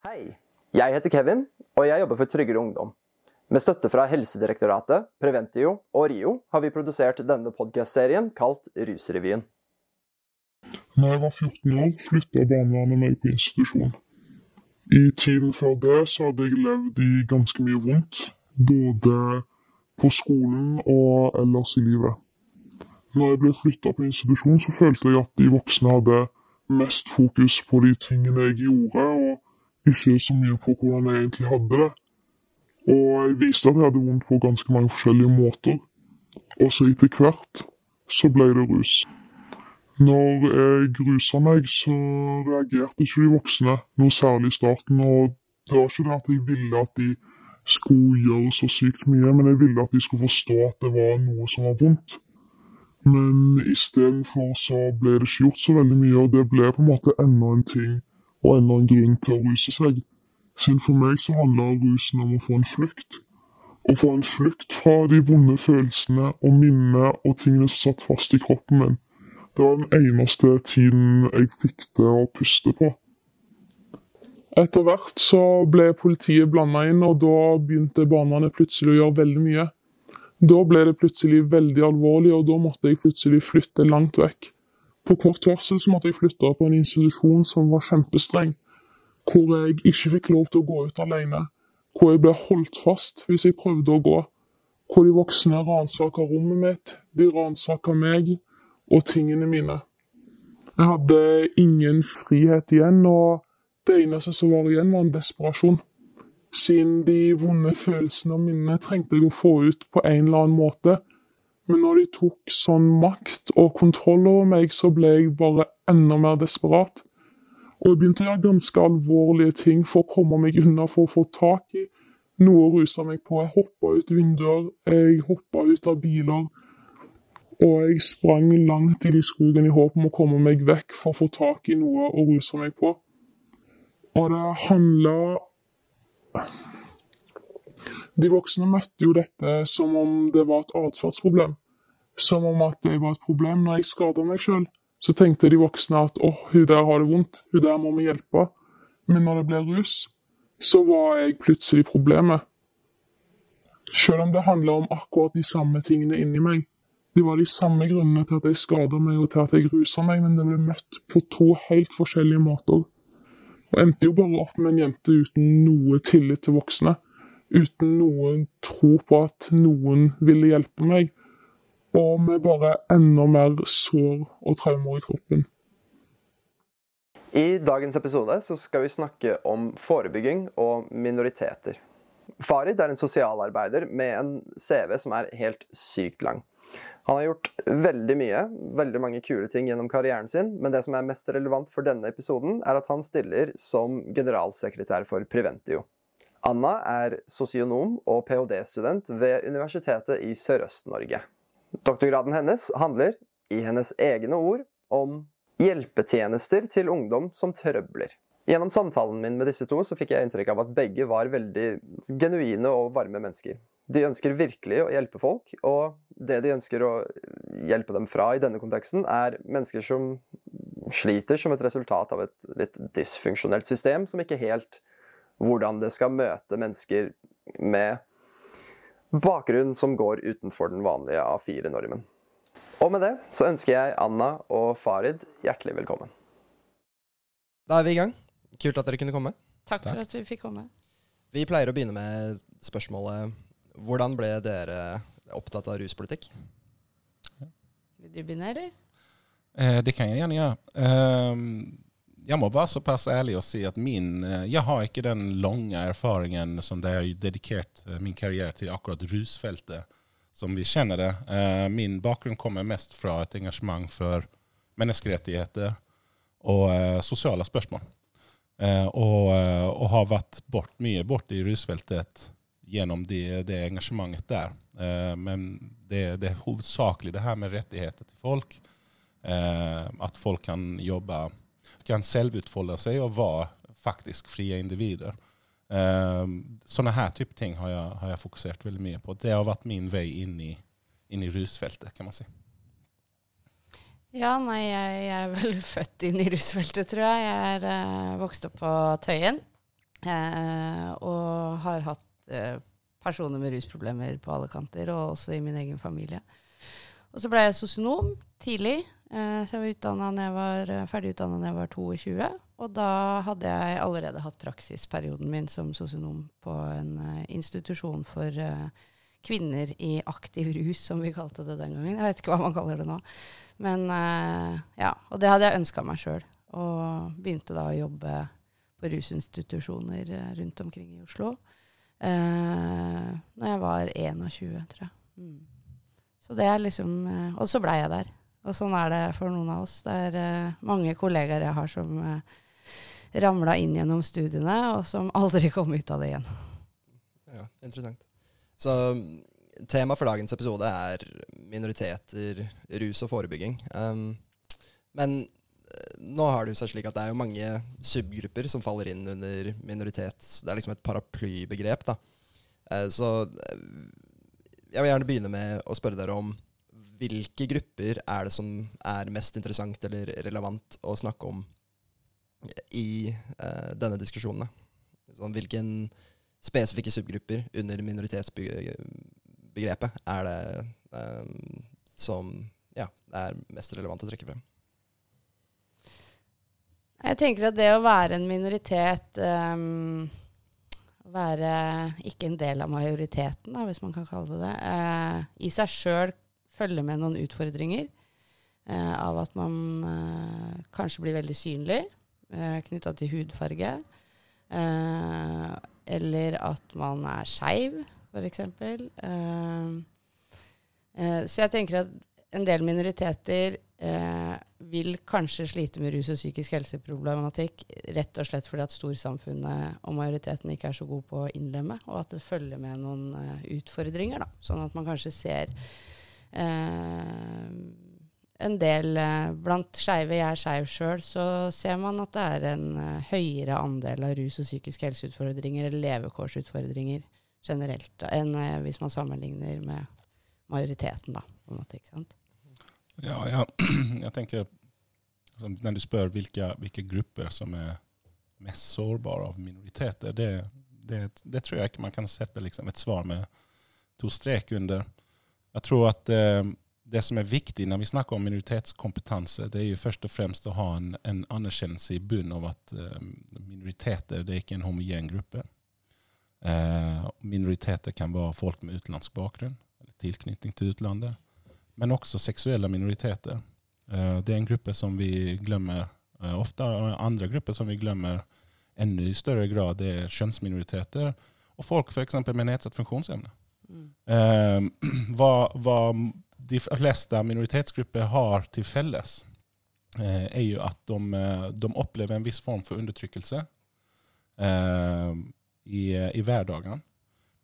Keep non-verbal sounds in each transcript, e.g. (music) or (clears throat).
Hei, jeg heter Kevin, og jeg jobber for Tryggere Ungdom. Med støtte fra Helsedirektoratet, Preventio og RIO har vi produsert denne podkastserien kalt Rusrevyen. Når jeg var 14 år, flytta barnevernet meg på institusjon. I tiden før det så hadde jeg levd i ganske mye vondt, både på skolen og ellers i livet. Når jeg ble flytta på institusjon, så følte jeg at de voksne hadde mest fokus på de tingene jeg gjorde, og ikke så mye på hvordan jeg egentlig hadde det. Og jeg viste at jeg hadde vondt på ganske mange forskjellige måter. Og så etter hvert så ble det rus. Når jeg rusa meg, så reagerte ikke de voksne noe særlig i starten. Og det var ikke det at jeg ville at de skulle gjøre så sykt mye, men jeg ville at de skulle forstå at det var noe som var vondt. Men istedenfor så ble det ikke gjort så veldig mye, og det ble på en måte enda en ting enda en grunn til å ruse seg. Siden for meg så handler rusen om å få en flukt. Å få en flukt fra de vonde følelsene og minnene og tingene som satt fast i kroppen min. Det var den eneste tiden jeg fikk det å puste på. Etter hvert så ble politiet blanda inn, og da begynte barnevernet plutselig å gjøre veldig mye. Da ble det plutselig veldig alvorlig, og da måtte jeg plutselig flytte langt vekk. På kort varsel så måtte jeg flytte på en institusjon som var kjempestreng, hvor jeg ikke fikk lov til å gå ut alene, hvor jeg ble holdt fast hvis jeg prøvde å gå, hvor de voksne ransaka rommet mitt, de ransaka meg og tingene mine. Jeg hadde ingen frihet igjen, og det eneste som var igjen, var en desperasjon. Siden de vonde følelsene og minnene trengte jeg å få ut på en eller annen måte. Men når de tok sånn makt og kontroll over meg, så ble jeg bare enda mer desperat. Og jeg begynte å gjøre ganske alvorlige ting for å komme meg unna, for å få tak i noe å ruse meg på. Jeg hoppa ut vinduer, jeg hoppa ut av biler. Og jeg sprang langt inn i skogen i håp om å komme meg vekk for å få tak i noe å ruse meg på. Og det handla De voksne møtte jo dette som om det var et atferdsproblem. Som om at det var et problem når jeg skada meg sjøl. Så tenkte de voksne at åh, hun der har det vondt, hun der må vi hjelpe. Men når det ble rus, så var jeg plutselig problemet. Selv om det handla om akkurat de samme tingene inni meg. Det var de samme grunnene til at jeg skada meg og til at jeg rusa meg, men det ble møtt på to helt forskjellige måter. Og endte jo bare opp med en jente uten noe tillit til voksne. Uten noen tro på at noen ville hjelpe meg. Og med bare enda mer sår og traumer i kroppen. I dagens episode så skal vi snakke om forebygging og minoriteter. Farid er en sosialarbeider med en CV som er helt sykt lang. Han har gjort veldig mye, veldig mange kule ting gjennom karrieren sin, men det som er mest relevant for denne episoden, er at han stiller som generalsekretær for Preventio. Anna er sosionom og ph.d.-student ved Universitetet i Sørøst-Norge. Doktorgraden hennes handler, i hennes egne ord, om hjelpetjenester til ungdom som trøbler. Gjennom samtalen min med disse to så fikk jeg inntrykk av at begge var veldig genuine og varme mennesker. De ønsker virkelig å hjelpe folk, og det de ønsker å hjelpe dem fra i denne konteksten, er mennesker som sliter som et resultat av et litt dysfunksjonelt system, som ikke helt hvordan det skal møte mennesker med bakgrunn som går utenfor den vanlige A4-normen. Og med det så ønsker jeg Anna og Farid hjertelig velkommen. Da er vi i gang. Kult at dere kunne komme. Takk for at vi fikk komme. Vi pleier å begynne med spørsmålet Hvordan ble dere opptatt av ruspolitikk? Vil du begynne, eller? Eh, det kan jeg gjerne gjøre. Eh, jeg må være såpass ærlig og si at min eh, Jeg har ikke den lange erfaringen som det har dedikert eh, min karriere til akkurat rusfeltet som vi kjenner det. Eh, min bakgrunn kommer mest fra et engasjement for menneskerettigheter og sosiale spørsmål. og, og har vært bort, mye borte i rusfeltet gjennom det, det engasjementet der. Men det, det, er hovedsakelig det her med rettigheter til folk. At folk kan jobbe, kan selvutfolde seg og være faktisk frie individer. Um, sånne her type ting har jeg, har jeg, fokusert veldig mye på. Det har vært min vei inn i, inn i rusfeltet, kan man si. Ja, nei, jeg, er vel (laughs) født inn i rusfeltet, tror jeg. Jeg er uh, vokst opp på Tøyen. Eh, og har hatt eh, personer med rusproblemer på alle kanter, og også i min egen familie. Og så ble jeg sosionom tidlig. Eh, så jeg var, utdanna når jeg var eh, ferdig da jeg var 22. Og da hadde jeg allerede hatt praksisperioden min som sosionom på en eh, institusjon for kvinner i aktiv rus, som vi kalte det den gangen. Jeg vet ikke hva man kaller det nå. Men ja, Og det hadde jeg ønska meg sjøl. Og begynte da å jobbe på rusinstitusjoner rundt omkring i Oslo. Når jeg var 21, tror jeg. Mm. Så det er liksom Og så blei jeg der. Og sånn er det for noen av oss. Det er uh, mange kollegaer jeg har som uh, ramla inn gjennom studiene, og som (laughs) aldri kom ut av det igjen. Ja, interessant. Så temaet for dagens episode er minoriteter, rus og forebygging. Um, men eh, nå har det seg slik at det er jo mange subgrupper som faller inn under minoritet. Det er liksom et paraplybegrep, da. Eh, så eh, jeg vil gjerne begynne med å spørre dere om hvilke grupper er det som er mest interessant eller relevant å snakke om i uh, denne diskusjonen? Sånn, hvilken spesifikke subgrupper under minoritetsbegrepet er det eh, som ja, er mest relevant å trekke frem? Jeg tenker at det å være en minoritet um, Være ikke en del av majoriteten, da, hvis man kan kalle det det, eh, i seg sjøl følger med noen utfordringer. eh, av at man eh, kanskje blir veldig synlig eh, knytta til hudfarge. eh, eller at man er skeiv, f.eks. Uh, eh, så jeg tenker at en del minoriteter eh, vil kanskje slite med rus og psykisk helseproblematikk rett og slett fordi at storsamfunnet og majoriteten ikke er så god på å innlemme, og at det følger med noen eh, utfordringer. Da. Sånn at man kanskje ser eh, en del eh, Blant skeive, jeg er skeiv sjøl, så ser man at det er en eh, høyere andel av rus og psykisk helseutfordringer eller levekårsutfordringer generelt da, enn eh, hvis man sammenligner med majoriteten, da. På en måte, ikke sant? Ja, ja. (clears throat) jeg tenker altså, Når du spør hvilke, hvilke grupper som er mest sårbare av minoriteter, det, det, det tror jeg ikke man kan sette liksom, et svar med to strek under. Jeg tror at eh, det som er viktig når vi snakker om minoritetskompetanse, det er jo først og fremst å ha en, en anerkjennelse i bunnen av at eh, minoriteter det er ikke en homogen gruppe. Eh, minoriteter kan være folk med utenlandsk bakgrunn, eller tilknytning til utlandet, men også seksuelle minoriteter. Eh, det er en gruppe som vi glemmer eh, ofte, andre grupper som vi glemmer enda i større grad, det er kjønnsminoriteter, og folk eksempel med nedsatt funksjonsevne. Eh, hva, hva de fleste minoritetsgrupper har til felles, eh, er jo at de, eh, de opplever en viss form for undertrykkelse eh, i, i hverdagen.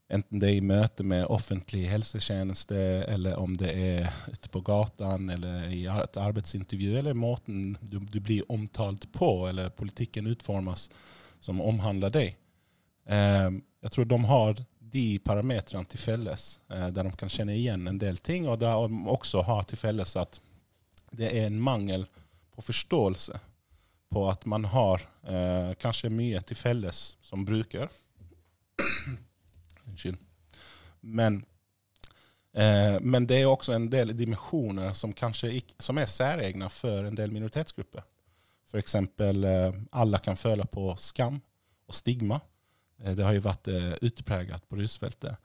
Enten det er i møte med offentlig helsetjeneste, eller om det er ute på gatan, eller i et arbeidsintervju, eller måten du, du blir omtalt på, eller politikken utformes som omhandler deg. Eh, jeg tror de har de parametrene til felles, eh, der de kan kjenne igjen en del ting, og der de også har til felles at det er en mangel på forståelse på at man har eh, kanskje mye til felles som bruker. (clears throat) Unnskyld. Men, eh, men det er også en del dimensjoner som som er særegne for en del minoritetsgrupper. F.eks. Eh, alle kan føle på skam og stigma. Eh, det har jo vært eh, utpreget på rusfeltet.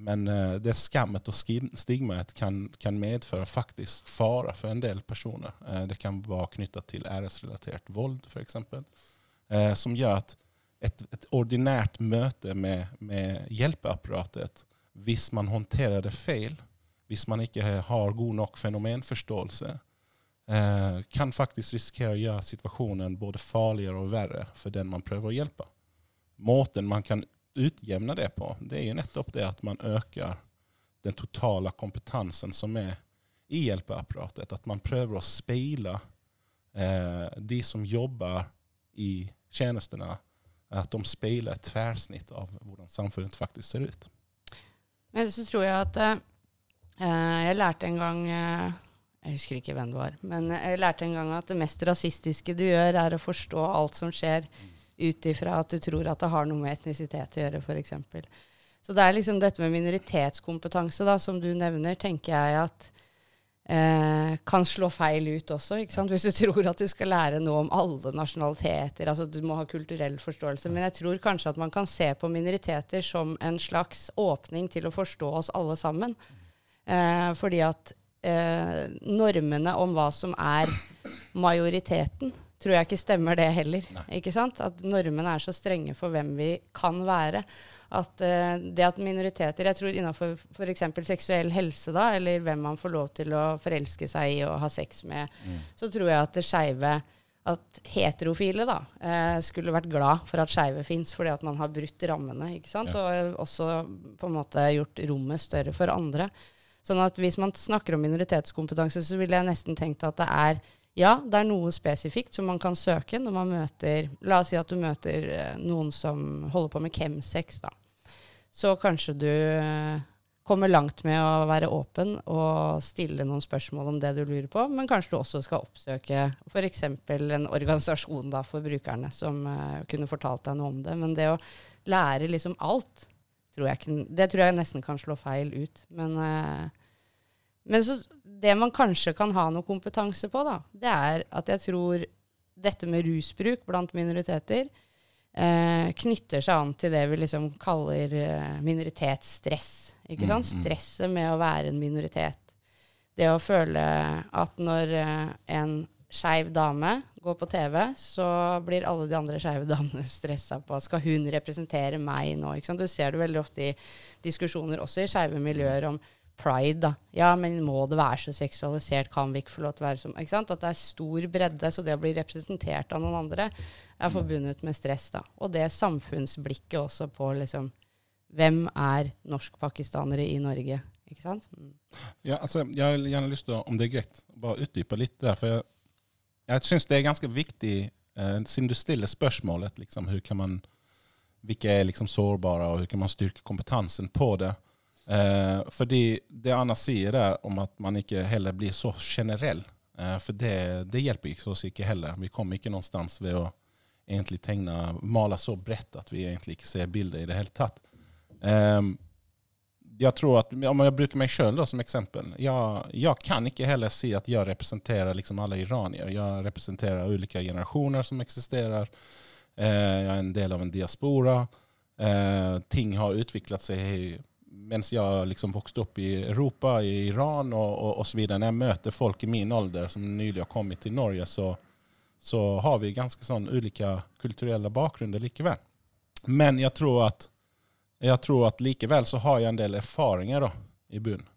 Men eh, det skammet og stigmaet kan, kan medføre faktisk fare for en del personer. Det kan være knyttet til æresrelatert vold, f.eks. Eh, som gjør at et, et ordinært møte med, med hjelpeapparatet, hvis man håndterer det feil, hvis man ikke har god nok fenomenforståelse, kan faktisk risikere å gjøre situasjonen både farligere og verre for den man prøver å hjelpe. Måten man kan utjevne det på, det er jo nettopp det at man øker den totale kompetansen som er i hjelpeapparatet. At man prøver å speile eh, de som jobber i tjenestene, at de speiler et tverrsnitt av hvordan samfunnet faktisk ser ut. Men så tror jeg at eh, Jeg lærte en gang eh, Jeg husker ikke hvem det var, men jeg lærte en gang at det mest rasistiske du gjør, er å forstå alt som skjer ut ifra at du tror at det har noe med etnisitet å gjøre, f.eks. Så det er liksom dette med minoritetskompetanse da, som du nevner, tenker jeg at eh, kan slå feil ut også. ikke sant? Hvis du (laughs) tror at du skal lære noe om alle nasjonaliteter. altså Du må ha kulturell forståelse. Men jeg tror kanskje at man kan se på minoriteter som en slags åpning til å forstå oss alle sammen. Eh, fordi at eh, normene om hva som er majoriteten, tror jeg ikke stemmer det heller. ikke sant? At normene er så strenge for hvem vi kan være. At uh, det at minoriteter Jeg tror innenfor f.eks. seksuell helse, da, eller hvem man får lov til å forelske seg i og ha sex med, mm. så tror jeg at det skeive at heterofile da, eh, skulle vært glad for at skeive fins, fordi at man har brutt rammene. ikke sant? Ja. Og også på en måte gjort rommet større for andre. Sånn at hvis man snakker om minoritetskompetanse, så ville jeg nesten tenkt at det er ja, det er noe spesifikt som man kan søke når man møter La oss si at du møter eh, noen som holder på med chemsex, da. Så kanskje du eh, kommer langt med å være åpen og stille noen spørsmål om det du lurer på, men kanskje du også skal oppsøke f.eks. en organisasjon da, for brukerne som uh, kunne fortalt deg noe om det. Men det å lære liksom alt, tror jeg, det tror jeg nesten kan slå feil ut. Men uh, men så, det man kanskje kan ha noe kompetanse på, da, det er at jeg tror dette med rusbruk blant minoriteter eh, knytter seg an til det vi liksom kaller eh, minoritetsstress. Ikke sant? Mm, mm. Stresset med å være en minoritet. Det å føle at når eh, en skeiv dame går på TV, så blir alle de andre skeive damene (laughs) stressa på Skal hun representere meg nå? Ikke sant? Du ser det veldig ofte i diskusjoner, også i skeive miljøer, om pride, da. Ja, men må det være så seksualisert? Kan vi ikke få lov til å være som Ikke sant? At det er stor bredde, så det å bli representert av noen andre er forbundet med stress, da. Og det samfunnsblikket også på liksom Hvem er norskpakistanere i Norge? Ikke sant? Mm. Ja, altså, jeg har gjerne lyst til å, om det er greit, bare utdype litt der. For jeg, jeg syns det er ganske viktig, eh, siden du stiller spørsmålet liksom, kan man, hvilke er liksom sårbare, og hvordan kan man styrke kompetansen på det. Eh, fordi det Anna sier der om at man ikke heller blir så generell, eh, for det, det hjelper ikke oss ikke heller. Vi kommer ikke noenstans ved å egentlig tegne, male så bredt at vi egentlig ikke ser bildet i det hele tatt. Eh, jeg tror at, Om jeg bruker meg sjøl som eksempel jeg, jeg, kan ikke heller si at jeg representerer liksom alle iranier. Jeg representerer ulike generasjoner som eksisterer. Eh, jeg er en del av en diaspora. Eh, ting har utviklet seg mens jeg liksom vokste opp i Europa, i Iran og, og, og så videre. Når jeg møter folk i min alder som nylig har kommet til Norge, så, så har vi ganske sånn ulike kulturelle bakgrunner likevel. Men jeg tror at, jeg tror at likevel så har jeg en del erfaringer da, i bunnen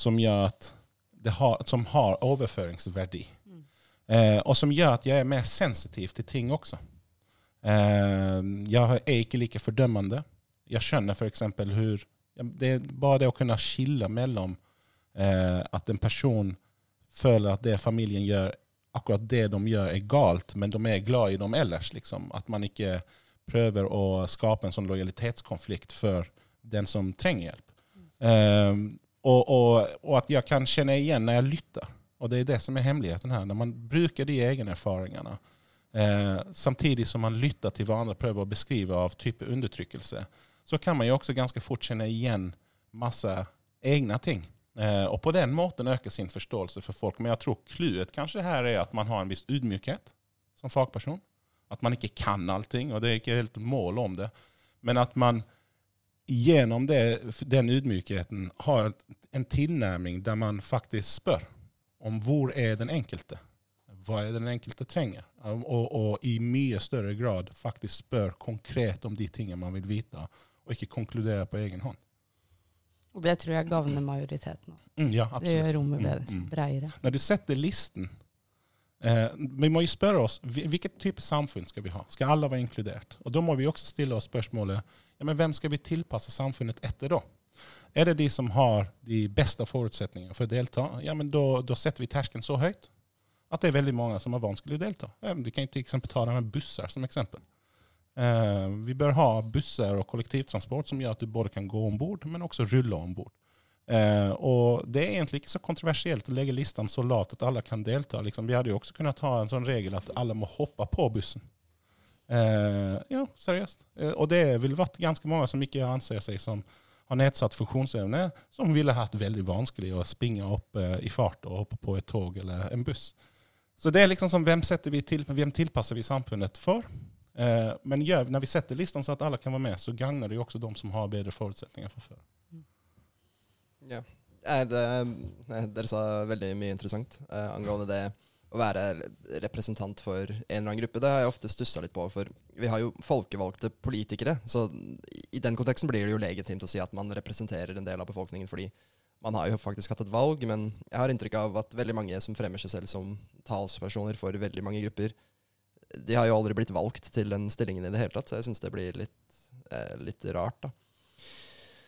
som gjør at det har, som har overføringsverdi. Mm. Eh, og som gjør at jeg er mer sensitiv til ting også. Eh, jeg er ikke like fordømmende. Jeg skjønner f.eks. hvor det bare det å kunne skille mellom eh, at en person føler at det familien gjør, akkurat det de gjør, er galt, men de er glad i dem ellers. Liksom. At man ikke prøver å skape en sånn lojalitetskonflikt for den som trenger hjelp. Eh, og, og, og, at jeg kan kjenne igjen når jeg lytter. Og det er det som er hemmeligheten her. Når man bruker de egne erfaringene, eh, samtidig som man lytter til hva andre prøver å beskrive av type undertrykkelse, så kan man jo også ganske fort kjenne igjen masse egne ting. Eh, og på den måten øke sin forståelse for folk. Men jeg tror clouet kanskje her er at man har en viss ydmykhet som fagperson. At man ikke kan allting, og det er ikke helt mål om det. Men at man gjennom det, den ydmykheten har en tilnærming der man faktisk spør om hvor er den enkelte. Hva er den enkelte trenger? Og, og i mye større grad faktisk spør konkret om de tingene man vil vite og ikke konkludere på egen hånd. Og det tror jeg gagner majoriteten. Mm, ja, absolutt. det gjør rommet bedre, mm, mm. bredere. Når du setter listen eh, Vi må jo spørre oss hvilken type samfunn skal vi ha. Skal alle være inkludert? Og Da må vi også stille oss spørsmålet ja, men hvem skal vi tilpasse samfunnet etter da? Er det de som har de beste forutsetningene for å delta, ja, men da setter vi terskelen så høyt at det er veldig mange som har vanskelig å delta. Vi kan eksempel ta det med busser som eksempel. Eh, vi bør ha busser og kollektivtransport som gjør at du både kan gå om bord, men også rulle om bord. Eh, og det er egentlig ikke så kontroversielt å legge listen så lat at alle kan delta. Liksom, vi hadde jo også kunnet ha en sånn regel at alle må hoppe på bussen. Eh, ja, seriøst. Eh, og det ville vært ganske mange som ikke anser seg som har nedsatt funksjonsevne, som ville hatt veldig vanskelig å springe opp i fart og hoppe på et tog eller en buss. Så det er liksom som hvem, vi til, hvem tilpasser vi samfunnet for? Eh, men gjør, når vi setter listen så at alle kan være med, så gagner det jo også de som har bedre forutsetninger for før. Ja. Det, dere sa veldig mye interessant eh, angående det å være representant for en eller annen gruppe. Det har jeg ofte stussa litt på, for vi har jo folkevalgte politikere. Så i den konteksten blir det jo legitimt å si at man representerer en del av befolkningen, fordi man har jo faktisk hatt et valg, men jeg har inntrykk av at veldig mange som fremmer seg selv som talspersoner for veldig mange grupper, de har jo aldri blitt valgt til den stillingen i det hele tatt. Så jeg syns det blir litt, eh, litt rart, da.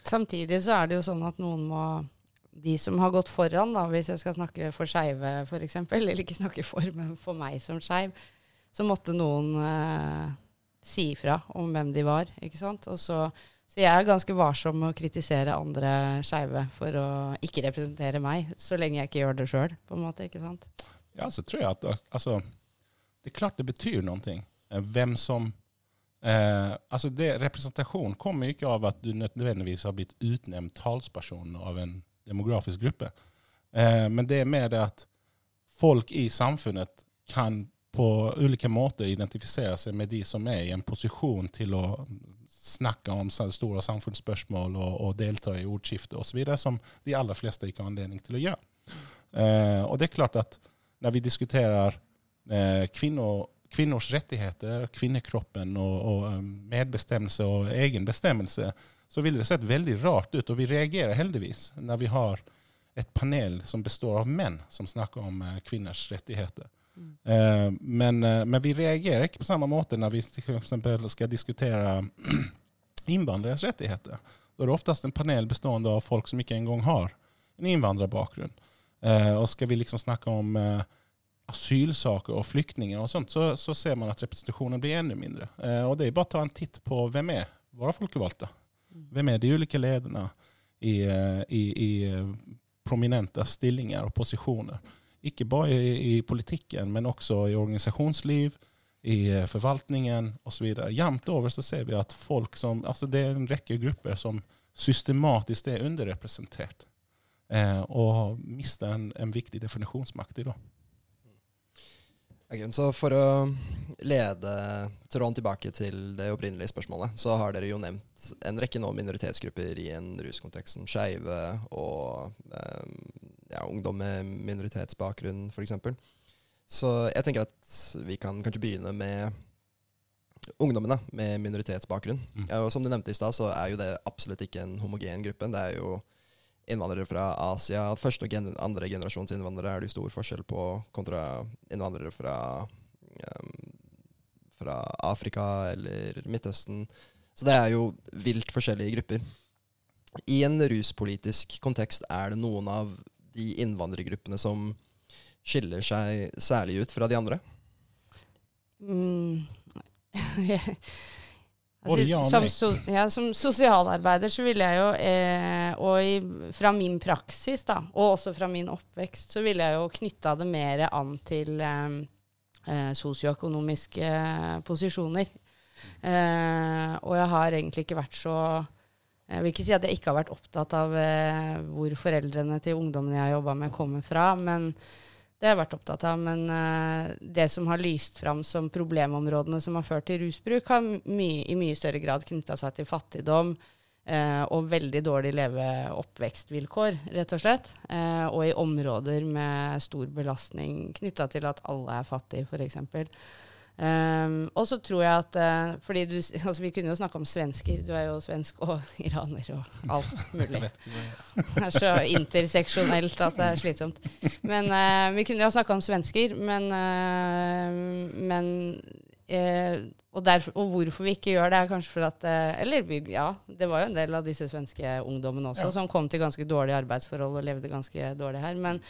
Samtidig så er det jo sånn at noen må De som har gått foran, da, hvis jeg skal snakke for skeive f.eks., eller ikke snakke for, men for meg som skeiv, så måtte noen eh, si ifra om hvem de var. ikke sant? Og så, så jeg er ganske varsom med å kritisere andre skeive for å ikke representere meg, så lenge jeg ikke gjør det sjøl, på en måte. ikke sant? Ja, så tror jeg at altså, Det er klart det betyr noe. eh, Hvem som eh, altså det, Representasjon kommer ikke av at du nødvendigvis har blitt utnevnt talsperson av en demografisk gruppe. Eh, men det er mer det at folk i samfunnet kan på ulike måter identifisere seg med de som er i en posisjon til å snakke om store samfunnsspørsmål og, og delta i ordskifte osv., som de aller fleste ikke har anledning til å gjøre. Eh, og det er klart at når vi diskuterer kvinner, kvinnors rettigheter, kvinnekroppen og, og eh, medbestemmelse og egen bestemmelse, så ville det sett veldig rart ut. Og vi reagerer heldigvis når vi har et panel som består av menn som snakker om eh, kvinners rettigheter. Eh, men, eh, men vi reagerer ikke på samme måte når vi f.eks. skal diskutere (clears throat) innvandreres rettigheter. Da er det oftest en panel bestående av folk som ikke engang har en innvandrerbakgrunn. Eh, og skal vi liksom snakke om eh, asylsaker og flyktninger og sånt, så, så ser man at representasjonen blir enda mindre. Eh, og det er bare å ta en titt på hvem er våre folkevalgte. Hvem er de ulike lederne i, eh, i, i eh, prominente stillinger og posisjoner? Ikke bare i, i politikken, men også i organisasjonsliv, i eh, forvaltningen osv. Jevnt over så ser vi at folk som Altså det er en rekke grupper som systematisk er underrepresentert. Eh, og mister en, en viktig definisjonsmakt i dag. Ok, så for å lede tråden tilbake til det opprinnelige spørsmålet, så har dere jo nevnt en rekke nå minoritetsgrupper i en ruskontekst, som skeive og eh, ja, ungdom med minoritetsbakgrunn, f.eks. Så jeg tenker at vi kan kanskje begynne med ungdommene med minoritetsbakgrunn. Mm. Ja, og som du nevnte i stad, så er jo det absolutt ikke en homogen gruppe. Det er jo innvandrere fra Asia. Første og gen andre generasjons innvandrere er det stor forskjell på kontra innvandrere fra, um, fra Afrika eller Midtøsten. Så det er jo vilt forskjellige grupper. I en ruspolitisk kontekst er det noen av de innvandrergruppene som skiller seg særlig ut fra de andre? Mm. (laughs) Og som, so, ja, som sosialarbeider så ville jeg jo, eh, og i, fra min praksis, da, og også fra min oppvekst, så ville jeg jo knytta det mer an til eh, eh, sosioøkonomiske eh, posisjoner. Eh, og jeg har egentlig ikke vært så Jeg vil ikke si at jeg ikke har vært opptatt av eh, hvor foreldrene til ungdommene jeg har jobba med, kommer fra, men det har jeg vært opptatt av, men uh, det som har lyst fram som problemområdene som har ført til rusbruk, har mye, i mye større grad knytta seg til fattigdom uh, og veldig dårlig leve- oppvekstvilkår, rett og slett. Uh, og i områder med stor belastning knytta til at alle er fattige, f.eks. Um, og så tror jeg at uh, fordi du, (laughs) altså Vi kunne jo snakke om svensker. Du er jo svensk og (laughs) iraner og alt mulig. (laughs) Det er så interseksjonelt at det er slitsomt. Men uh, Vi kunne jo ha snakka om svensker, men, uh, men og, derfor, og hvorfor vi ikke gjør det, er kanskje for at Eller ja, det var jo en del av disse svenske ungdommene også Ja. som kom til ganske dårlige arbeidsforhold og levde ganske dårlig her. Men,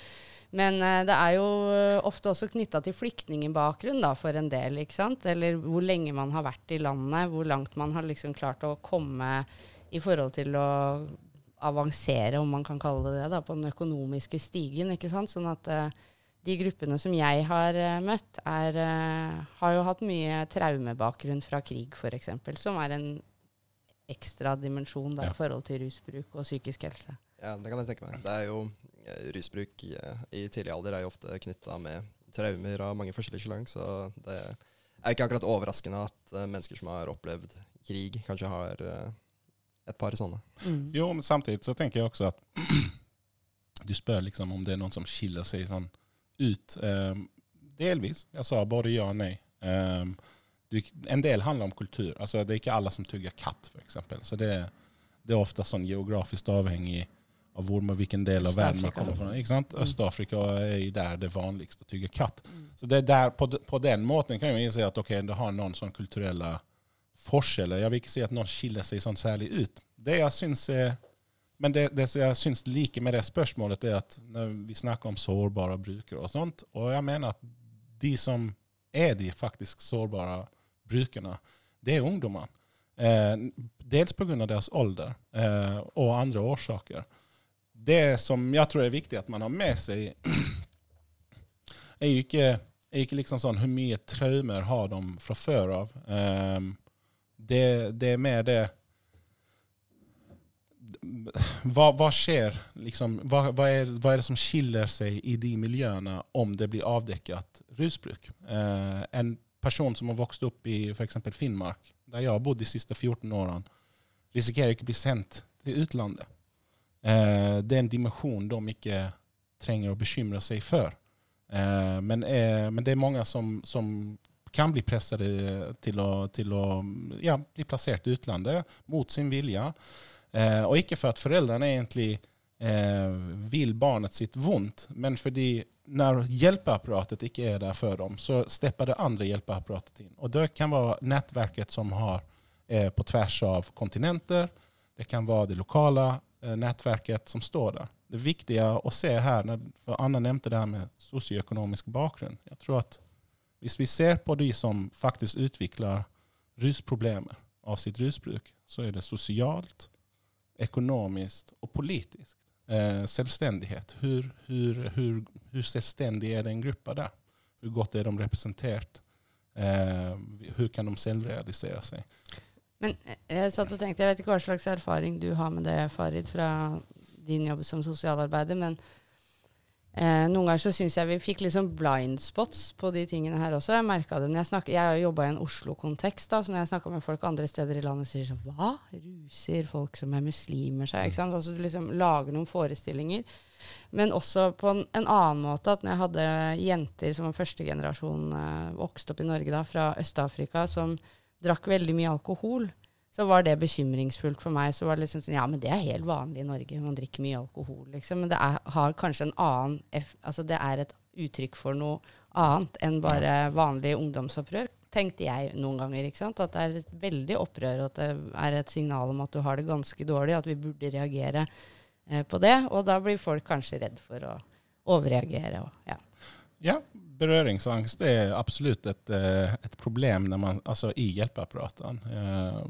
men eh, det er jo eh, ofte også knytta til flyktningbakgrunn da, for en del. ikke sant? Eller hvor lenge man har vært i landet, hvor langt man har liksom klart å komme i forhold til å avansere, om man kan kalle det det, da, på den økonomiske stigen. ikke sant? Sånn at eh, de gruppene som jeg har møtt, er, har jo hatt mye traumebakgrunn fra krig, f.eks., som er en ekstra dimensjon da, Ja. i forhold til rusbruk og psykisk helse. Ja, det kan jeg tenke meg. Det er jo Rusbruk eh, i tidlig alder er jo ofte knytta med traumer av mange forskjellige slag, så det er ikke akkurat overraskende at eh, mennesker som har opplevd krig, kanskje har eh, et par sånne. Mm. Jo, men samtidig så tenker jeg også at (clears throat) du spør liksom om det er noen som skiller seg sånn ut. Um, delvis. Jeg sa både ja og nej. Um, du, en del handler om kultur. Altså, det er ikke alle som tugger katt f.eks. exempel. Så det, det är sånn geografisk geografiskt avhängig av hvor, vilken del av världen man kommer fra. Ikke sant? Mm. Östafrika er där det vanligste å tygge katt. Mm. Så det der, på, på den måten kan jag inse at okej, det har noen sån kulturelle forskjeller. Jeg vil ikke si at noen skiller seg sånn særlig ut. Det jeg syns er men det, det jeg syns like med det spørsmålet, er at når vi snakker om sårbare brukere og sånt, og jeg mener at de som er de faktisk sårbare brukerne, det er ungdommene. Eh, dels pga. deres alder eh, og andre årsaker. Det som jeg tror er viktig at man har med seg, (clears throat) er jo ikke, er ikke liksom sånn hvor mye traumer har de fra før av. Um, det, det er mer det hva, hva skjer liksom, hva, hva, er, hva er det som skiller seg i de miljøene om det blir avdekket rusbruk? Eh, en person som har vokst opp i f.eks. Finnmark, der jeg har bodd de siste 14 årene, risikerer ikke å bli sendt til utlandet. Eh, det er en dimensjon de ikke trenger å bekymre seg for. Eh, men, eh, men det er mange som, som kan bli presset til å, til å ja, bli plassert i utlandet mot sin vilje. Eh, og ikke for at foreldrene egentlig eh, vil barnet sitt vondt, men fordi når hjelpeapparatet ikke er der for dem, så stepper det andre hjelpeapparatet inn. Og det kan være nettverket som har eh, på tvers av kontinenter. Det kan være det lokale eh, nettverket som står der. Det viktige å se her, for Anna nevnte det her med sosioøkonomisk bakgrunn. Jeg tror at hvis vi ser på de som faktisk utvikler rusproblemer av sitt rusbruk, så er det sosialt, ekonomiskt og politisk. Eh, selvstendighet. Hvor, hvor, hvor, hvor selvstendig er den gruppa der? Hvor godt er de representert? Eh, kan de selvrealisere seg? Men eh, jeg satt og tenkte, jeg vet ikke hva slags erfaring du har med det, Farid, fra din jobb som sosialarbeider, men eh, noen ganger så syns jeg vi fikk liksom blind spots på de tingene her også. Jeg merka det når jeg snakka jeg har jobba i en Oslo-kontekst, da, så når jeg snakker med folk andre steder i landet, sier sånn Hva? Ruser folk som er muslimer seg? Ikke sant? Altså du liksom lager noen forestillinger. Men også på en, en annen måte at når jeg hadde jenter som var førstegenerasjon eh, vokst opp i Norge da, fra Øst-Afrika, som drakk veldig mye alkohol, så var det bekymringsfullt for meg. Så var det liksom sånn, ja, men det er helt vanlig i Norge, man drikker mye alkohol, liksom. Men det er, har kanskje en annen Altså det er et uttrykk for noe annet enn bare vanlig ungdomsopprør, tenkte jeg noen ganger. ikke sant? At det er et veldig opprør, og at det er et signal om at du har det ganske dårlig, at vi burde reagere eh, på det. Og da blir folk kanskje redd for å overreagere. Og, ja. Ja, berøringsangst er absolutt et, eh, et problem man, altså i hjelpeapparatene. Eh,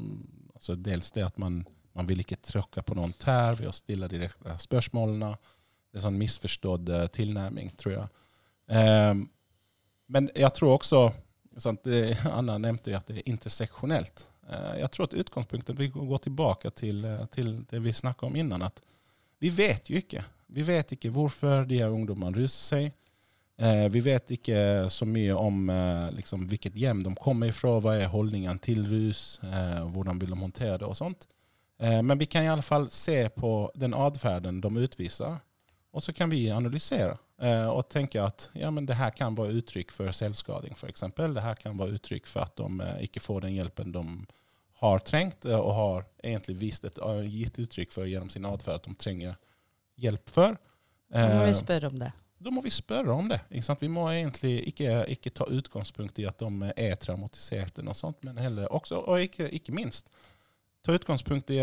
altså dels det at man, man vil ikke tråkke på noen tær ved å stille direkte spørsmålene. Det er sånn misforstått eh, tilnærming, tror jeg. Eh, men jeg tror også sant, det, Anna nevnte at det er interseksjonelt. Eh, jeg tror at utgangspunktet Vi går tilbake til, eh, til det vi snakket om innan. at Vi vet jo ikke. Vi vet ikke hvorfor de her ungdommene ruser seg. Eh, vi vet ikke så mye om eh, liksom, hvilket hjem de kommer ifra, hva er holdningen til rus, eh, hvordan vil de håndtere det og sånt. Eh, men vi kan i alle fall se på den atferden de utviser, og så kan vi analysere eh, og tenke at ja, men det her kan være uttrykk for selvskading, f.eks. Det her kan være uttrykk for at de eh, ikke får den hjelpen de har trengt, og har egentlig vist et, gitt uttrykk for gjennom sin atferd at de trenger hjelp for. Nå må vi spørre om det. Da må vi spørre om det. Vi må egentlig ikke, ikke ta utgangspunkt i at de er traumatiserte, noe sånt, men heller også, og ikke, ikke minst, ta utgangspunkt i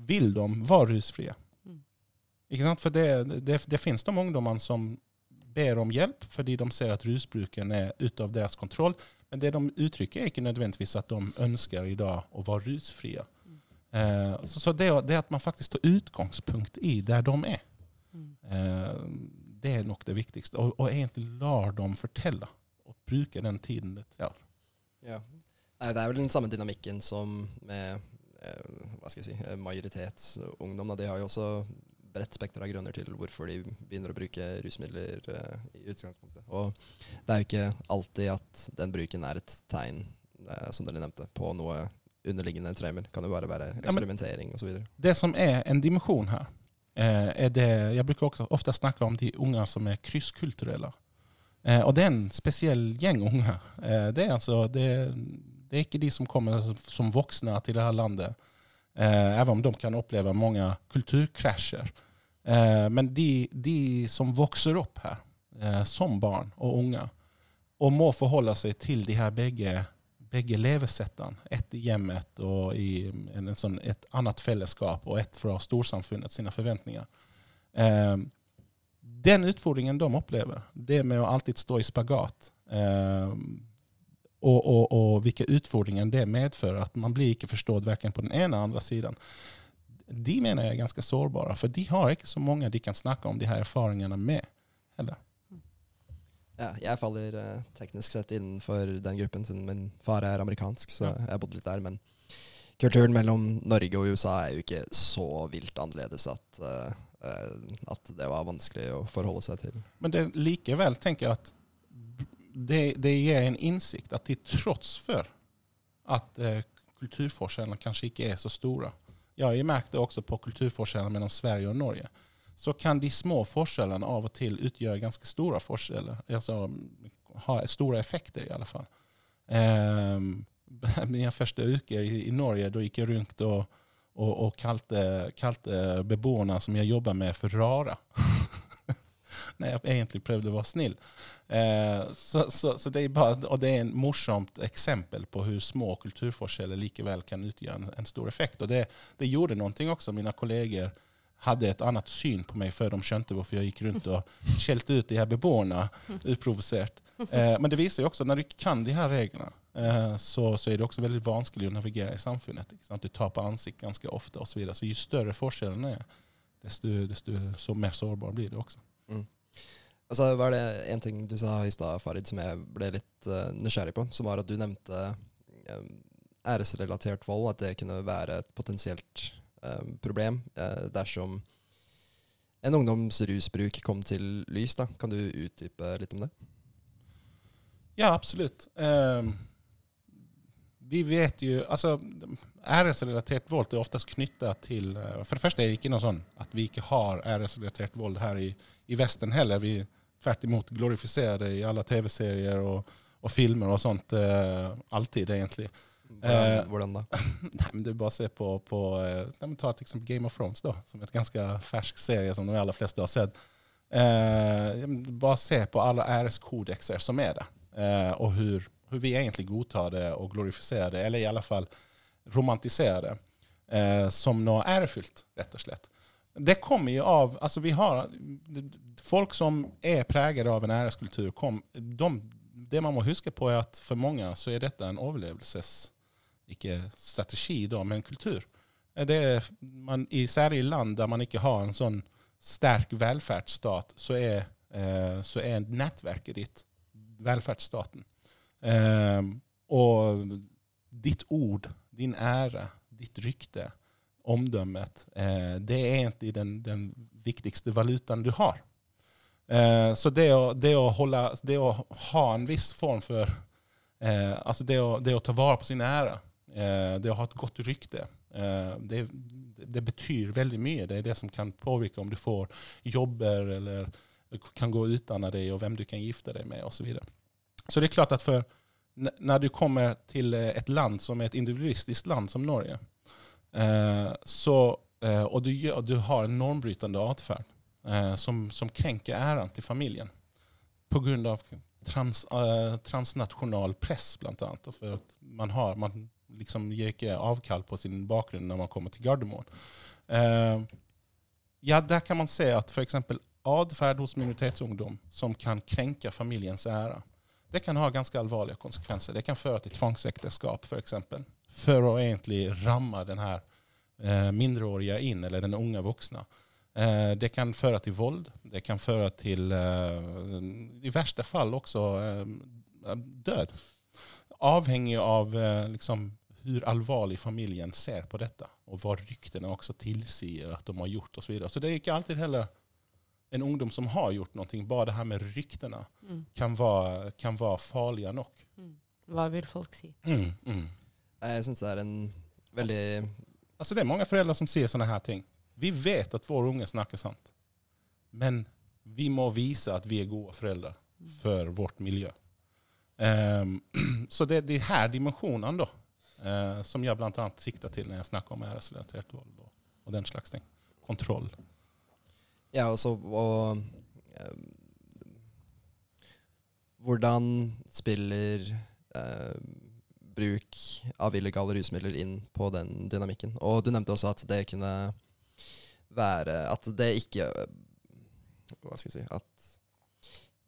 vil de være rusfrie. Mm. For det, det, det finnes de ungdommene som ber om hjelp fordi de ser at rusbruken er ute av deres kontroll. Men det de uttrykker, er ikke nødvendigvis at de ønsker i dag å være rusfrie. Eh, så så det, det at man faktisk tar utgangspunkt i der de er, Mm. Eh, det er nok det viktigste. Og, og egentlig lar dem fortelle, og bruke den tiden det tar. Ja. Nei, det er vel den samme dynamikken som med eh, hva skal jeg si, majoritetsungdom. De har jo også bredt spekter av grunner til hvorfor de begynner å bruke rusmidler eh, i utgangspunktet. Og det er jo ikke alltid at den bruken er et tegn, eh, som dere nevnte, på noe underliggende traumer. Kan jo bare være eksperimentering ja, osv. Det som er en dimensjon her, det Jeg bruker ofte snakke om de unger som er krysskulturelle. Eh, og det er en spesiell gjeng unger. Eh, det, er altså, det, det er ikke de som kommer som- voksne til det her landet, eh, om de kan oppleve mange kulturkrasjer. Eh, men de, de som vokser opp her eh, som barn og unge, og må forholde seg til de her begge, begge levesettene, ett i hjemmet og i en, en sånn, et annet fellesskap, og ett fra storsamfunnet sine forventninger. Eh, den utfordringen de opplever, det med å alltid stå i spagat, eh, og, og, og hvilke utfordringer det medfører, at man blir ikke forstått verken på den ene eller andre siden, de mener jeg er ganske sårbare, for de har ikke så mange de kan snakke om de her erfaringene med. Heller. Ja, jeg faller eh, teknisk sett innenfor den gruppen, siden min far er amerikansk, så jeg bodde litt der. Men kulturen mellom Norge og USA er jo ikke så vilt annerledes at, eh, eh, at det var vanskelig å forholde seg til. Men det likevel tenker jeg at det, det gir en innsikt at til tross for at eh, kulturforskjellene kanskje ikke er så store jeg merket også på kulturforskjellene mellom Sverige og Norge. Så kan de små forskjellene av og til utgjøre ganske store forskjeller. Altså ha store effekter, i alle fall. (laughs) Eh, mine første uker i, i Norge, da gikk jeg rundt og, og, og kalte, kalte beboerne som jeg jobber med, for rare. (laughs) Når jeg egentlig prøvde å være snill. Eh, så, så, så det er bare, og det er en morsomt eksempel på hvor små kulturforskjeller likevel kan utgjøre en, en stor effekt. Og det, det gjorde noe også. Mine kolleger hadde et annet syn på meg før de skjønte hvorfor jeg gikk rundt og (laughs) skjelte ut de her beboerne uprovosert. Eh, men det viser jo også når du ikke kan de her reglene, eh, så, så er det også veldig vanskelig å navigere i samfunnet. Du på ansikt ganske ofte osv. Så, videre. så jo større forskjellene er, desto, desto så mer sårbar blir det også. Altså, var det en ting du sa i stad, Farid, som jeg ble litt uh, nysgjerrig på? Som var at du nevnte um, æresrelatert vold, at det kunne være et potensielt eh, problem eh, dersom en ungdoms rusbruk kom til lys. da. Kan du utdype litt om det? Ja, absolutt. Um, vi vet jo altså, Æresrelatert vold er oftest knytta til eh, For det første er det ikke noe sånn at vi ikke har æresrelatert vold her i, i Vesten heller. Vi tvert imot glorifiserer det i alle TV-serier og, og filmer og sånt. Uh, alltid, egentlig. Hvordan, Eh, hvordan da? (laughs) Nei, men det er bare ser på, på eh, nei, men Ta til eksempel Game of Thrones, da, som er et ganske fersk serie som de aller fleste har sett. Eh, bare se på alle æreskodekser som er der, eh, og hvor, hvor vi egentlig godtar det og glorifiserer det, eller i alle fall romantiserer det eh, som noe ærefylt, rett og slett. Det kommer jo av altså vi har, Folk som er preget av en æreskultur, kom, de, det man må huske på, er at for mange så er dette en overlevelses ikke strategi, da, men kultur. Er, man, i, land der man ikke har en sånn sterk velferdsstat, så er, eh, så er nettverket ditt velferdsstaten. Eh, og ditt ord, din ære, ditt rykte, omdømmet, eh, det er egentlig den, den viktigste valutaen du har. Eh, så det å, det, å holde, det å ha en viss form for eh, Altså det å, det å ta vare på sin ære, eh, det å ha et godt rykte, eh, det, det betyr veldig mye. Det er det som kan påvirke om du får jobber eller kan gå utdanna deg, og hvem du kan gifte deg med osv. Så, så det er klart at for når du kommer til eh, et land som er et individualistisk land som Norge, eh, så, eh, og du, du har en normbrytende atferd eh, som, som krenker æren til familien pga. Trans, eh, transnasjonal press, blant annet. For at man, har, man liksom gir ikke avkall på sin bakgrunn når man kommer til Gardermoen. Eh, ja, der kan man se at f.eks. atferd hos minoritetsungdom som kan krenke familiens ære, det kan ha ganske alvorlige konsekvenser. Det kan føre til tvangsekteskap, f.eks. For, for å egentlig ramme den her eh, mindreårige inn, eller den unge voksne. Eh, det kan føre til vold. Det kan føre til, eh, i verste fall også, eh, død. Avhengig av eh, liksom, hvor alvorlig familien ser på dette, og hva ryktene også tilsier at de har gjort osv. Så, videre. så det er ikke alltid heller en ungdom som har gjort noe. Bare det her med ryktene Mm. kan være, kan være farlige nok. Hva vil folk si? Mm, mm. Jeg syns det er en veldig Altså Det er mange foreldre som sier sånne her ting. Vi vet at våre unge snakker sant, men vi må vise at vi er gode foreldre for vårt miljø. Um, (clears throat) så det er de her dimensjonene da, eh, som jeg bl.a. sikter til når jeg snakker om æresrelatert vold og, og den slags ting. Kontroll. Ja, også og eh, Hvordan spiller eh, bruk av illegale rusmidler inn på den dynamikken? Og du nevnte også at det kunne være At det ikke Hva skal jeg si At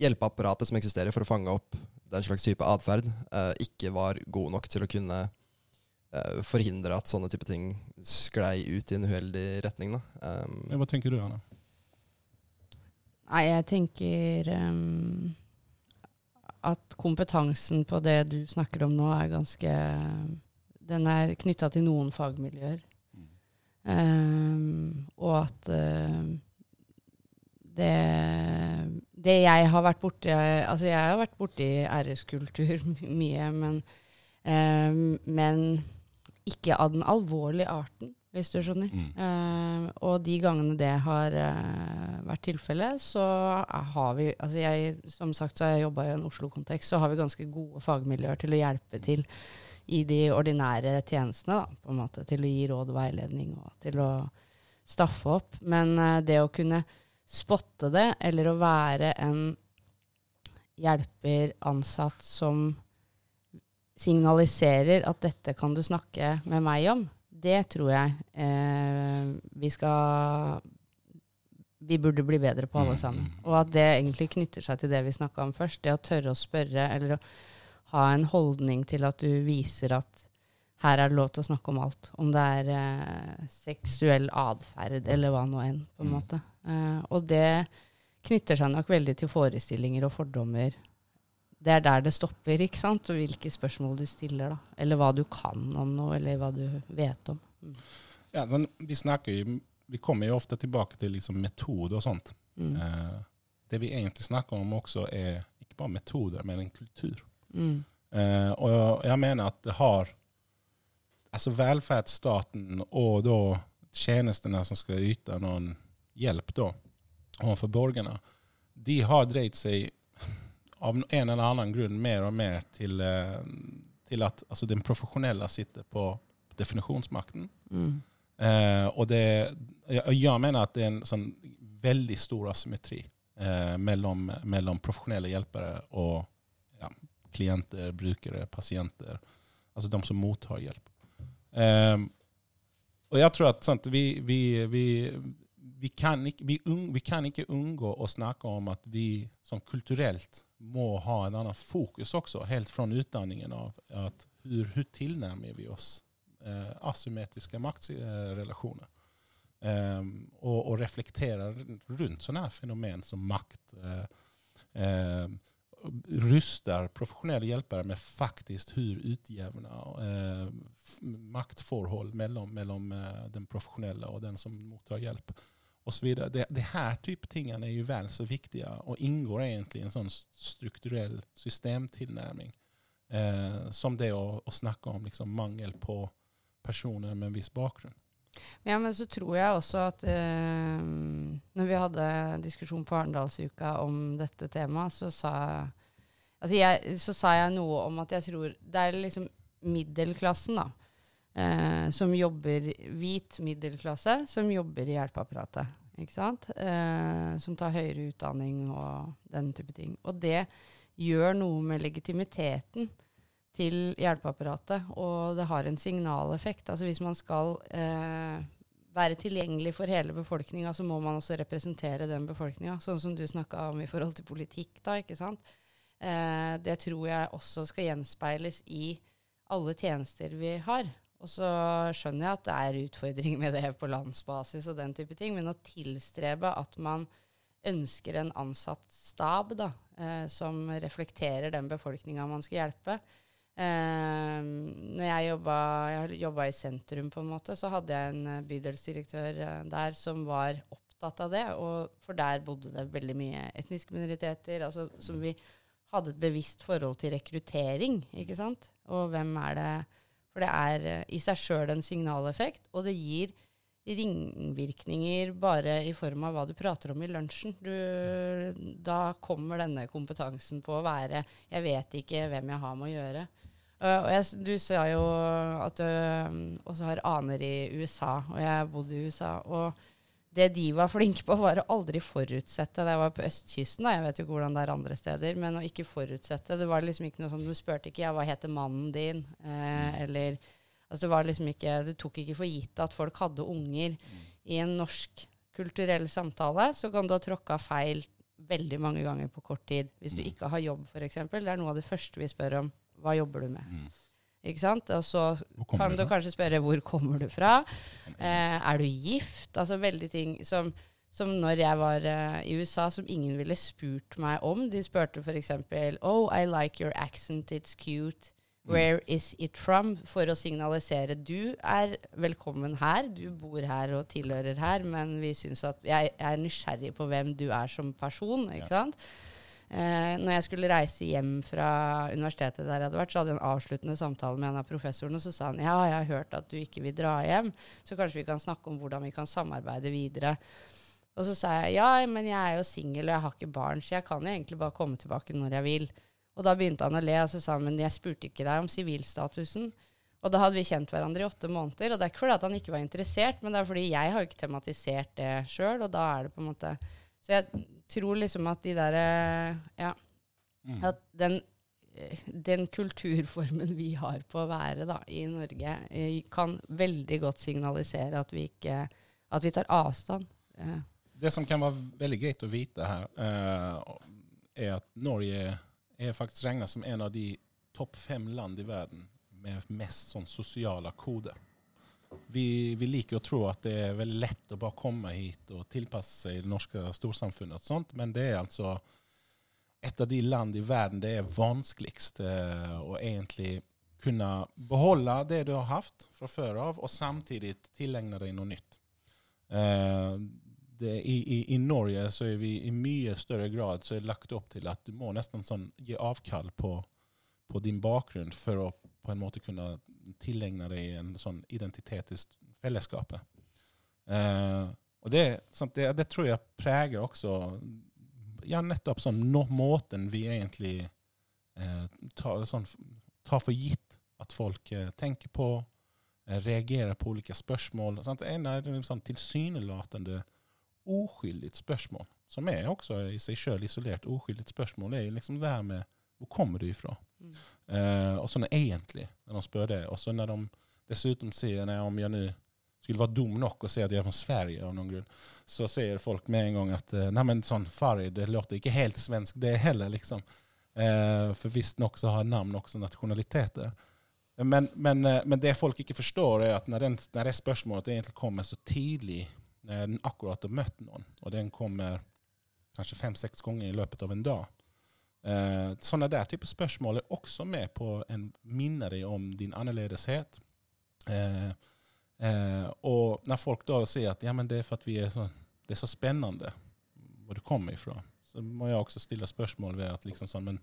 hjelpeapparatet som eksisterer for å fange opp den slags type atferd, eh, ikke var god nok til å kunne forhindre at sånne type ting sklei ut i en uheldig retning. Da. Um, hva tenker du, Anna? Nei, jeg tenker um, at kompetansen på det du snakker om nå, er ganske Den er knytta til noen fagmiljøer. Um, og at uh, det, det jeg har vært borti Altså, jeg har vært borti æreskultur (laughs) mye, men, ehm, men ikke av den alvorlige arten, hvis du skjønner. Mm. Uh, og de gangene det har uh, vært tilfellet, så har vi altså jeg, Som sagt så har jeg jobba i en Oslo-kontekst, så har vi ganske gode fagmiljøer til å hjelpe til i de ordinære tjenestene. Da, på en måte, til å gi råd og veiledning og til å staffe opp. Men uh, det å kunne spotte det, eller å være en hjelper ansatt som signaliserer at dette kan du snakke med meg om, det tror jeg eh, vi skal Vi burde bli bedre på, alle Mm, sammen. mm. Og at det egentlig knytter seg til det vi snakka om først. Det å tørre å spørre, eller å ha en holdning til at du viser at her er det lov til å snakke om alt. Om det er eh, seksuell atferd eller hva nå enn, på en Mm. måte. Eh, og det knytter seg nok veldig til forestillinger og fordommer. Det er der det stopper, ikke sant? Og hvilke spørsmål du stiller, da. Eller hva du kan om noe, eller hva du vet om. Mm. Ja, sånn, vi snakker jo Vi kommer jo ofte tilbake til liksom metode og sånt. Mm. Eh, det vi egentlig snakker om også er ikke bare metoder, men en kultur. Mm. Eh, og jeg mener at det har Altså velferdsstaten og da tjenestene som skal yte noen hjelp da, overfor borgerne, de har dreid seg av en eller annen grunn mer og mer til, eh, til at altså, den profesjonelle sitter på definisjonsmakten. Mm. Eh, og det, jeg, jeg mener at det er en sånn veldig stor asymmetri eh, mellom, mellom profesjonelle hjelpere og ja, klienter, brukere, pasienter. Altså de som mottar hjelp. Eh, og jeg tror at sant, vi, vi, vi, vi, kan ikke, vi, un, vi kan ikke unngå å snakke om at vi som kulturelt må ha en annen fokus også, helt fra utdanningen av at hvordan tilnærmer vi oss eh, asymmetriske maktrelasjoner. Eh, og, og reflektere rundt sånne fenomen som makt. Eh, uh, ruster profesjonelle hjelpere med faktisk hvor utjevna eh, maktforhold mellom, mellom uh, den profesjonelle og den som mottar hjelp. Videre. det, det her type tingene er jo vel så viktige og inngår egentlig i en sånn strukturell systemtilnærming. Eh, som det å, å snakke om liksom, mangel på personer med en viss bakgrunn. Ja, men så tror jeg også at eh, når vi hadde diskusjon på Arendalsuka om dette temaet, så sa, altså jeg, så sa jeg noe om at jeg tror det er liksom middelklassen, da. Eh, som jobber Hvit middelklasse som jobber i hjelpeapparatet. Ikke sant? Eh, som tar høyere utdanning og den type ting. Og det gjør noe med legitimiteten til hjelpeapparatet, og det har en signaleffekt. Altså Hvis man skal eh, være tilgjengelig for hele befolkninga, så må man også representere den befolkninga. Sånn som du snakka om i forhold til politikk, da. ikke sant? Eh, det tror jeg også skal gjenspeiles i alle tjenester vi har. Og så skjønner jeg at det er utfordringer med det på landsbasis og den type ting, men å tilstrebe at man ønsker en ansatt stab da, eh, som reflekterer den befolkninga man skal hjelpe. Eh, når jeg jobba, i sentrum, på en måte, så hadde jeg en eh, bydelsdirektør eh, der som var opptatt av det. Og for der bodde det veldig mye etniske minoriteter. altså som vi hadde et bevisst forhold til rekruttering, ikke sant. Og hvem er det For det er eh, i seg sjøl en signaleffekt, og det gir ringvirkninger bare i form av hva du prater om i lunsjen. Du, da kommer denne kompetansen på å være 'jeg vet ikke hvem jeg har med å gjøre'. Uh, og jeg, du sa jo at du um, også har aner i USA, og jeg har bodd i USA. og det de var flinke på, var å aldri forutsette. Det var på østkysten, og jeg vet jo ikke hvordan det er andre steder. Men å ikke forutsette. Det var liksom ikke noe sånn, Du spurte ikke ja, hva heter mannen din, eh, eller Altså det var liksom ikke, Du tok ikke for gitt at folk hadde unger. I en norsk kulturell samtale så kan du ha tråkka feil veldig mange ganger på kort tid. Hvis du Mm. ikke har jobb, f.eks. Det er noe av det første vi spør om. Hva jobber du med? Mm. Ikke sant? Og så kan du du kanskje spørre hvor kommer du fra? Eh, er du gift? Altså veldig ting som, som når jeg var eh, i USA, som ingen ville spurt meg om. De spurte f.eks.: Oh, I like your accent, it's cute. Where is it from? For å signalisere du er velkommen her, du bor her og tilhører her, men vi syns at jeg er nysgjerrig på hvem du er som person. ikke Ja. sant? Eh, når jeg skulle reise hjem fra universitetet der jeg hadde vært, så hadde jeg en avsluttende samtale med en av professorene, og så sa han ja, jeg har hørt at du ikke vil dra hjem, så kanskje vi kan snakke om hvordan vi kan samarbeide videre. Og så sa jeg ja, men jeg er jo singel og jeg har ikke barn, så jeg kan jo egentlig bare komme tilbake når jeg vil. Og da begynte han å le, og så sa han men jeg spurte ikke deg om sivilstatusen. Og da hadde vi kjent hverandre i åtte måneder, og det er ikke fordi at han ikke var interessert, men det er fordi jeg har jo ikke tematisert det sjøl, og da er det på en måte Så jeg tror liksom at de derre Ja. Mm. At den, eh, den kulturformen vi har på å være da, i Norge, eh, kan veldig godt signalisere at vi ikke At vi tar avstand. Eh, Det som kan være veldig greit å vite her, eh, er at Norge er faktisk regnet som en av de topp fem land i verden med mest sånn sosiale koder. Vi, vi liker å tro at det er veldig lett å bare komme hit og tilpasse seg det norske storsamfunnet, og sånt, men det er altså et av de land i verden det er vanskeligst eh, å egentlig kunne beholde det du har hatt fra før av, og samtidig tilegne deg noe nytt. Eh, det, i, i, I Norge så er vi i mye større grad så er lagt opp til at du må nesten sånn gi avkall på, på din bakgrunn for å på en måte kunne tilegne deg en sånn identitet i fellesskapet. Eh, og det, det, det tror jeg preger også ja, nettopp sånn måten vi egentlig eh, tar, sånn, tar for gitt at folk eh, tenker på, eh, reagerer på ulike spørsmål. Sant? En er det sånn tilsynelatende uskyldig spørsmål, som er også i seg selv isolert uskyldig spørsmål, er liksom det her med hvor kommer du ifra? Mm. Eh, og sånn egentlig, når de spør det. Og så når de dessutom sier nei, om jeg nå skulle være dum nok og si at jeg er fra Sverige av noen grunn, så sier folk med en gang at eh, nei, men sånn Farid, det låter ikke helt svensk det heller, liksom. Eh, for visstnok så har navn også nasjonaliteter. Men, men, eh, men det folk ikke forstår, er at når, den, når det spørsmålet egentlig kommer så tidlig, når den akkurat har møtt noen, og den kommer kanskje fem-seks ganger i løpet av en dag, Eh, sånne der type spørsmål er også med på å minne deg om din annerledeshet. Eh, eh, og når folk da sier at ja, men det er for at vi er så, det er så spennende hvor du kommer ifra, så må jeg også stille spørsmål ved at liksom sånn, men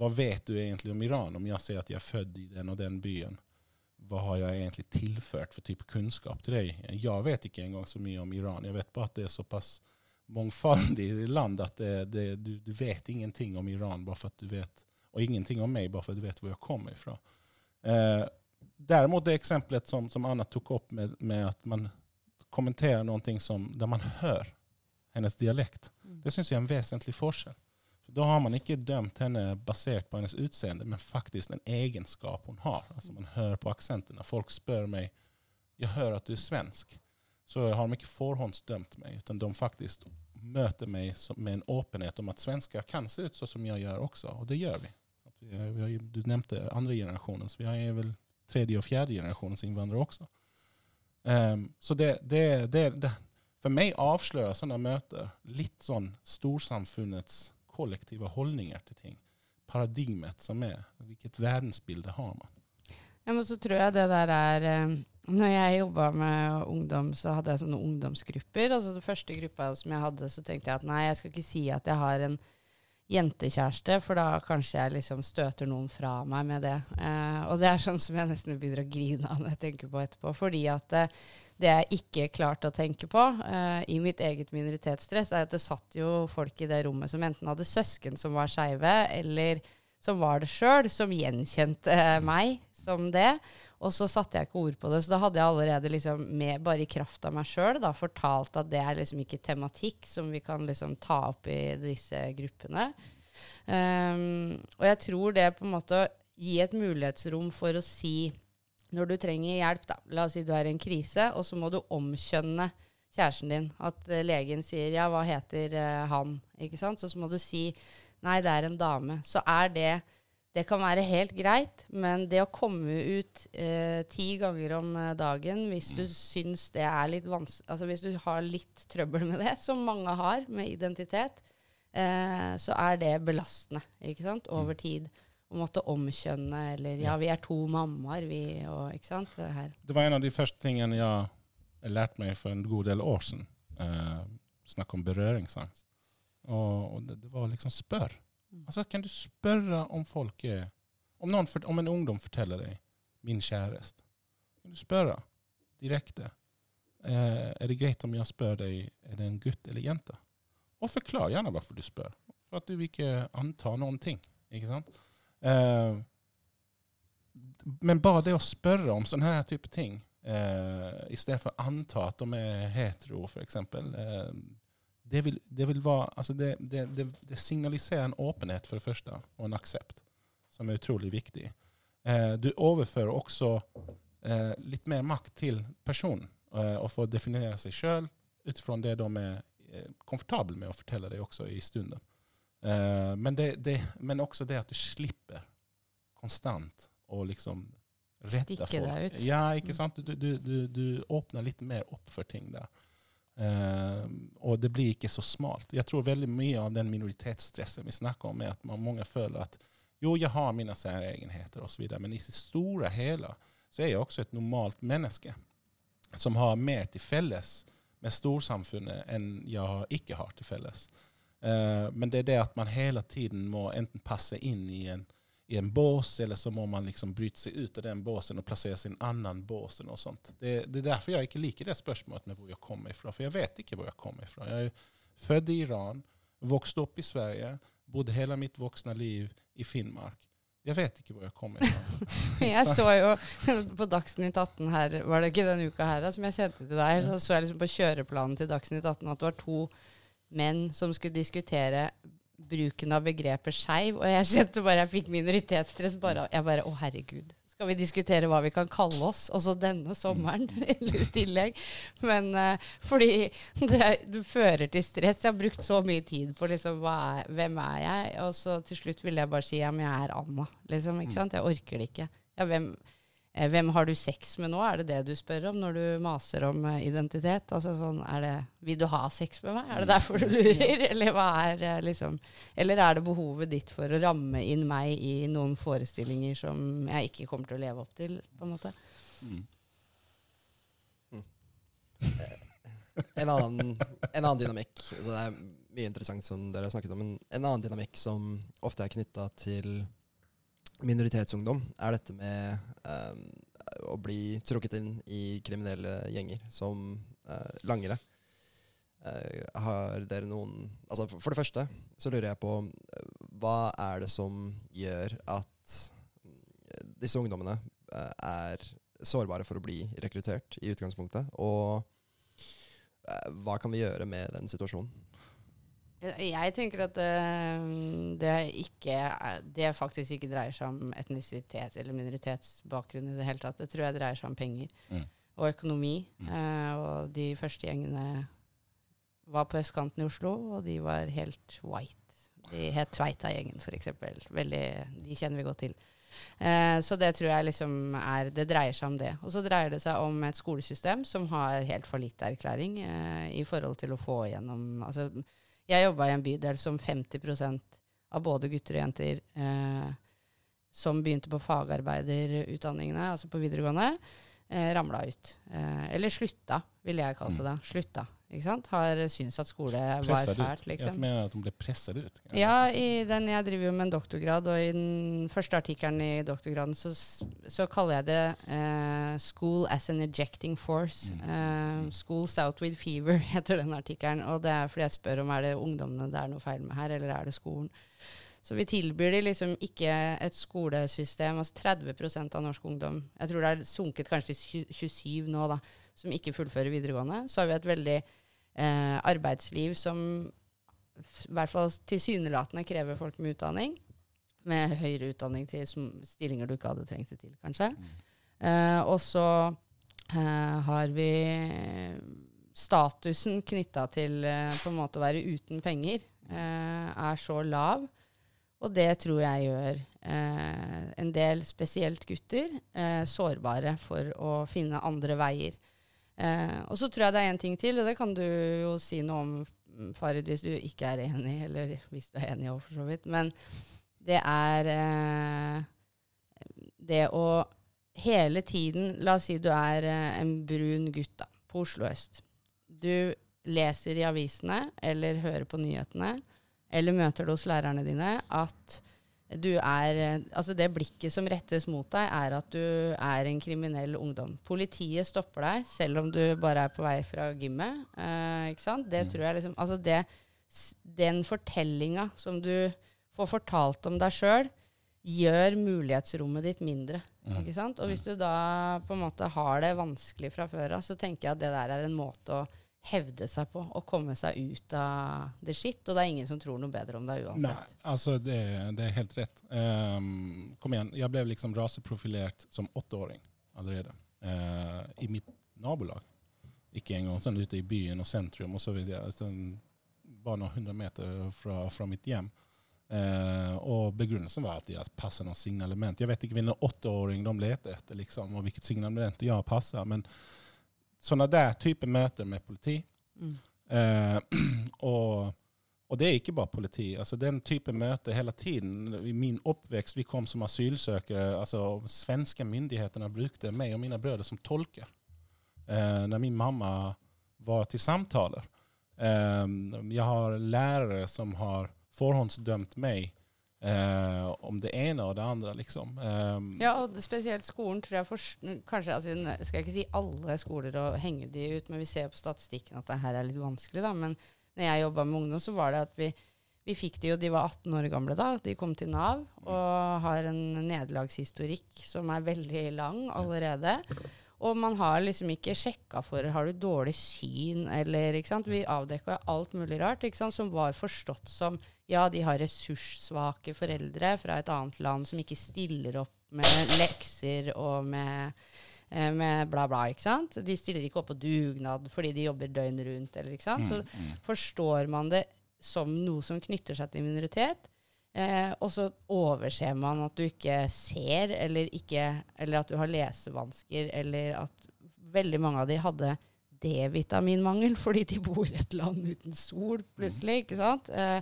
hva vet du egentlig om Iran? Om jeg sier at jeg er født i den og den byen, hva har jeg egentlig tilført for type kunnskap til deg? Jeg vet ikke engang så mye om Iran. Jeg vet bare at det er såpass mångfaldig land at det, det, du, du, vet ingenting om Iran bare for at du vet, og ingenting om meg bare for at du vet hvor jeg kommer fra. Eh, däremot det eksempelet som, som Anna tok opp med, med at man kommenterer noe som, der man hører hennes dialekt, Mm. det syns jeg er en vesentlig forskjell. For da har man ikke dømt henne basert på hennes utseende, men faktisk en egenskap hun har. Altså Man hører på aksentene. Folk spør meg jeg hører at du er svensk så har de ikke forhåndsdømt meg, utan de faktisk møter meg med en åpenhet om at svensker kan se ut så som jeg gjør også, og det gjør vi. Vi, har, du nevnte andre generasjonen, så vi er vel tredje og fjerde generasjons innvandrere også. Um, så det, det, det, det, For meg avslører sånne møter litt sånn storsamfunnets kollektive holdninger til ting. Paradigmet som er. Hvilket verdensbilde har man? Ja, men så tror jeg det der er eh, Når jeg jobba med ungdom, så hadde jeg sånne ungdomsgrupper. Og så den første gruppa som jeg hadde, så tenkte jeg at nei, jeg skal ikke si at jeg har en jentekjæreste, for da kanskje jeg liksom støter noen fra meg med det. Eh, og det er sånn som jeg nesten begynner å grine av når jeg tenker på etterpå. Fordi at eh, det jeg ikke klarte å tenke på eh, i mitt eget minoritetsstress, er at det satt jo folk i det rommet som enten hadde søsken som var skeive, eller som var det sjøl, som gjenkjente meg som det. Og så satte jeg ikke ord på det. Så da hadde jeg allerede liksom med, bare i kraft av meg sjøl fortalt at det er liksom ikke tematikk som vi kan liksom ta opp i disse gruppene. Um, og jeg tror det på en måte gi et mulighetsrom for å si når du trenger hjelp, da. La oss si du er i en krise, og så må du omkjønne kjæresten din. At uh, legen sier 'ja, hva heter uh, han?' Ikke sant? Så, så må du si 'nei, det er en dame'. Så er det det kan være helt greit, men det å komme ut eh, ti ganger om eh, dagen hvis du mm. syns det er litt vanskelig Altså hvis du har litt trøbbel med det, som mange har med identitet, eh, så er det belastende ikke sant, over mm. tid. Å måtte omkjønne eller Ja, vi er to mammaer, vi, og ikke sant. Det, her. det var en av de første tingene jeg lærte meg for en god del år siden. Eh, snakk om berøringsangst. Og, og det, det var liksom spør. Altså, kan du spørre om folk er om, noen, om, en ungdom forteller deg 'min kjæreste', kan du spørre direkte eh, er det greit om jeg spør deg er det en gutt eller jente. Og forklar gjerne hvorfor du spør. For at du vil ikke anta noen ting. ikke sant? Eh, men bare det å spørre om sånne her type ting, eh, i stedet for å anta at de er hetero, f.eks., eh, det, vil, det, vil være, altså det, det, signaliserer en åpenhet, for det første, og en aksept, som er utrolig viktig. Eh, du overfører også eh, litt mer makt til personen, eh, og får definere seg sjøl ut fra det de er eh, komfortable med å fortelle deg også i stunden. Eh, men, men, også det at du slipper konstant å liksom rette folk. Stikke deg ut. Ja, ikke sant? Du, du, du, du åpner litt mer opp for ting der. Uh, og det blir ikke så smalt. Jeg tror veldig mye av den minoritetsstressen vi snakker om, er at man, mange føler at jo, jeg har mine særegenheter osv., men i det store hele så er jeg også et normalt menneske som har mer til felles med storsamfunnet enn jeg ikke har til felles. Uh, men det er det at man hele tiden må enten passe inn i en i en bås, eller så må man liksom bryte seg ut av den båsen og plassere seg i en annen bås. og sånt. Det, det, er derfor jeg ikke liker det spørsmålet med hvor jeg kommer fra. For jeg vet ikke hvor jeg kommer fra. Jeg er født i Iran, vokst opp i Sverige, bodde hele mitt voksne liv i Finnmark. Jeg vet ikke hvor jeg kommer fra. (laughs) jeg så jo på Dagsnytt 18 her, var det ikke denne uka her, som jeg sendte til deg, så så jeg liksom på kjøreplanen til Dagsnytt 18 at det var to menn som skulle diskutere bruken av begrepet skeiv, og jeg kjente bare jeg fikk minoritetsstress. Bare, jeg bare Å, herregud. Skal vi diskutere hva vi kan kalle oss, også denne sommeren (laughs) i tillegg? Men uh, fordi det, du fører til stress. Jeg har brukt så mye tid på liksom, er, hvem er jeg? Og så til slutt ville jeg bare si ja, men jeg er Anna. Liksom, ikke sant? Jeg orker det ikke. Ja, hvem, hvem har du sex med nå? Er det det du spør om når du maser om eh, identitet? Altså sånn, er det, Vil du ha sex med meg? Er det derfor du lurer? (laughs) Eller, hva er, eh, liksom, eller er det behovet ditt for å ramme inn meg i noen forestillinger som jeg ikke kommer til å leve opp til? på En måte? Mm. Mm. En, annen, en, annen, dynamikk så Det er mye interessant som dere har snakket om, men en annen dynamikk som ofte er knytta til minoritetsungdom, er dette med um, å bli trukket inn i kriminelle gjenger som uh, langere. Uh, har dere noen Altså, for, for, det første så lurer jeg på uh, hva er det som gjør at disse ungdommene er sårbare for å bli rekruttert i utgangspunktet? Og hva kan vi gjøre med den situasjonen? Jeg tenker at uh, det, ikke, det faktisk ikke dreier seg om etnisitet eller minoritetsbakgrunn i det hele tatt. Det tror jeg dreier seg om penger mm. og økonomi. Mm. Uh, og de første gjengene var på østkanten i Oslo, og de var helt white. De het Tveita-gjengen, f.eks. De kjenner vi godt til. Eh, så det tror jeg liksom er Det dreier seg om det. Og så dreier det seg om et skolesystem som har helt fallitterklæring eh, i forhold til å få igjennom Altså, jeg jobba i en bydel som 50 av både gutter og jenter eh, som begynte på fagarbeiderutdanningene, altså på videregående, eh, ramla ut. Eh, eller slutta, ville jeg kalt det da. Slutta. Ikke sant? Har syntes at skole var Pressad fælt, liksom. Jeg mener at de ble presset ut. Ja, i den, jeg driver jo med en doktorgrad, og i den første artikkelen i doktorgraden så, så kaller jeg det uh, 'School as an ejecting force'. Eh, 'Schools out with fever' (laughs) heter den artikkelen. Og det er fordi jeg spør om er det ungdommene det er noe feil med her, eller er det skolen. Så vi tilbyr de liksom ikke et skolesystem, altså 30 av norsk ungdom, jeg tror det er sunket kanskje til 27 nå, da, som ikke fullfører videregående. Så har vi et veldig eh, arbeidsliv som i hvert fall tilsynelatende krever folk med utdanning. Med høyere utdanning til stillinger du ikke hadde trengt det til, kanskje. Eh, og så eh, har vi statusen knytta til eh, på en måte å være uten penger, eh, er så lav. Og det tror jeg gjør eh, en del, spesielt gutter, eh, sårbare for å finne andre veier. Eh, og så tror jeg det er en ting til, og det kan du jo si noe om, mm, Farid, hvis du ikke er enig, eller hvis du er enig òg, for så vidt. Men det er eh, det å hele tiden La oss si du er eh, en brun gutt da, på Oslo øst. Du leser i avisene eller hører på nyhetene eller møter det hos lærerne dine at du er eh, Altså, det blikket som rettes mot deg, er at du er en kriminell ungdom. Politiet stopper deg selv om du bare er på vei fra gymmet. Eh, ikke sant? Det tror jeg liksom Altså, det, den fortellinga som du får fortalt om deg sjøl, gjør mulighetsrommet ditt mindre. Ikke sant? Og hvis du da på en måte har det vanskelig fra før av, så tenker jeg at det der er en måte å hevde seg på og komme seg ut av det skitt. Og det er ingen som tror noe bedre om deg Nei, altså det, det er helt rett. Um, kom igjen, jeg ble liksom raseprofilert som åtteåring allerede. Uh, I mitt nabolag. Ikke engang sånn ute i byen og sentrum og så videre. Utan bare noen hundre meter fra, fra mitt hjem. Uh, og begrunnelsen var alltid at passer noen signalement. Jeg vet ikke hvilken åtteåring de leter etter, liksom, og hvilket signalement jeg passer. Men sånne der type møter med politi Mm. Eh, (clears throat) og, og det er ikke bare politi. Altså, den type møter hele tiden. I min oppvekst, vi kom som asylsøkere. Altså, svenske myndigheter brukte meg og mine brødre som tolker eh, når min mamma var til samtaler. Eh, jeg har lærere som har forhåndsdømt meg eh, om det ene og det andre, liksom. Eh, Ja, og spesielt skolen tror jeg for, kanskje, altså, jeg ikke si alle skoler og henge de ut, men vi ser på statistikken at det her er litt vanskelig, da. Men når jeg jobba med ungdom, så var det at vi, vi fikk de jo, de var 18 år gamle da, de kom til Nav og har en nederlagshistorikk som er veldig lang allerede. Og man har liksom ikke sjekka for har du dårlig syn, eller ikke sant. Vi avdekka alt mulig rart ikke sant, som var forstått som ja, de har ressurssvake foreldre fra et annet land som ikke stiller opp med lekser og med, eh, med bla, bla. ikke sant? De stiller ikke opp på dugnad fordi de jobber døgnet rundt. eller ikke sant? Så forstår man det som noe som knytter seg til minoritet, Eh, og så overser man at du ikke ser, eller, ikke, eller at du har lesevansker, eller at veldig mange av de hadde D-vitaminmangel fordi de bor i et land uten sol, plutselig. ikke sant? Eh,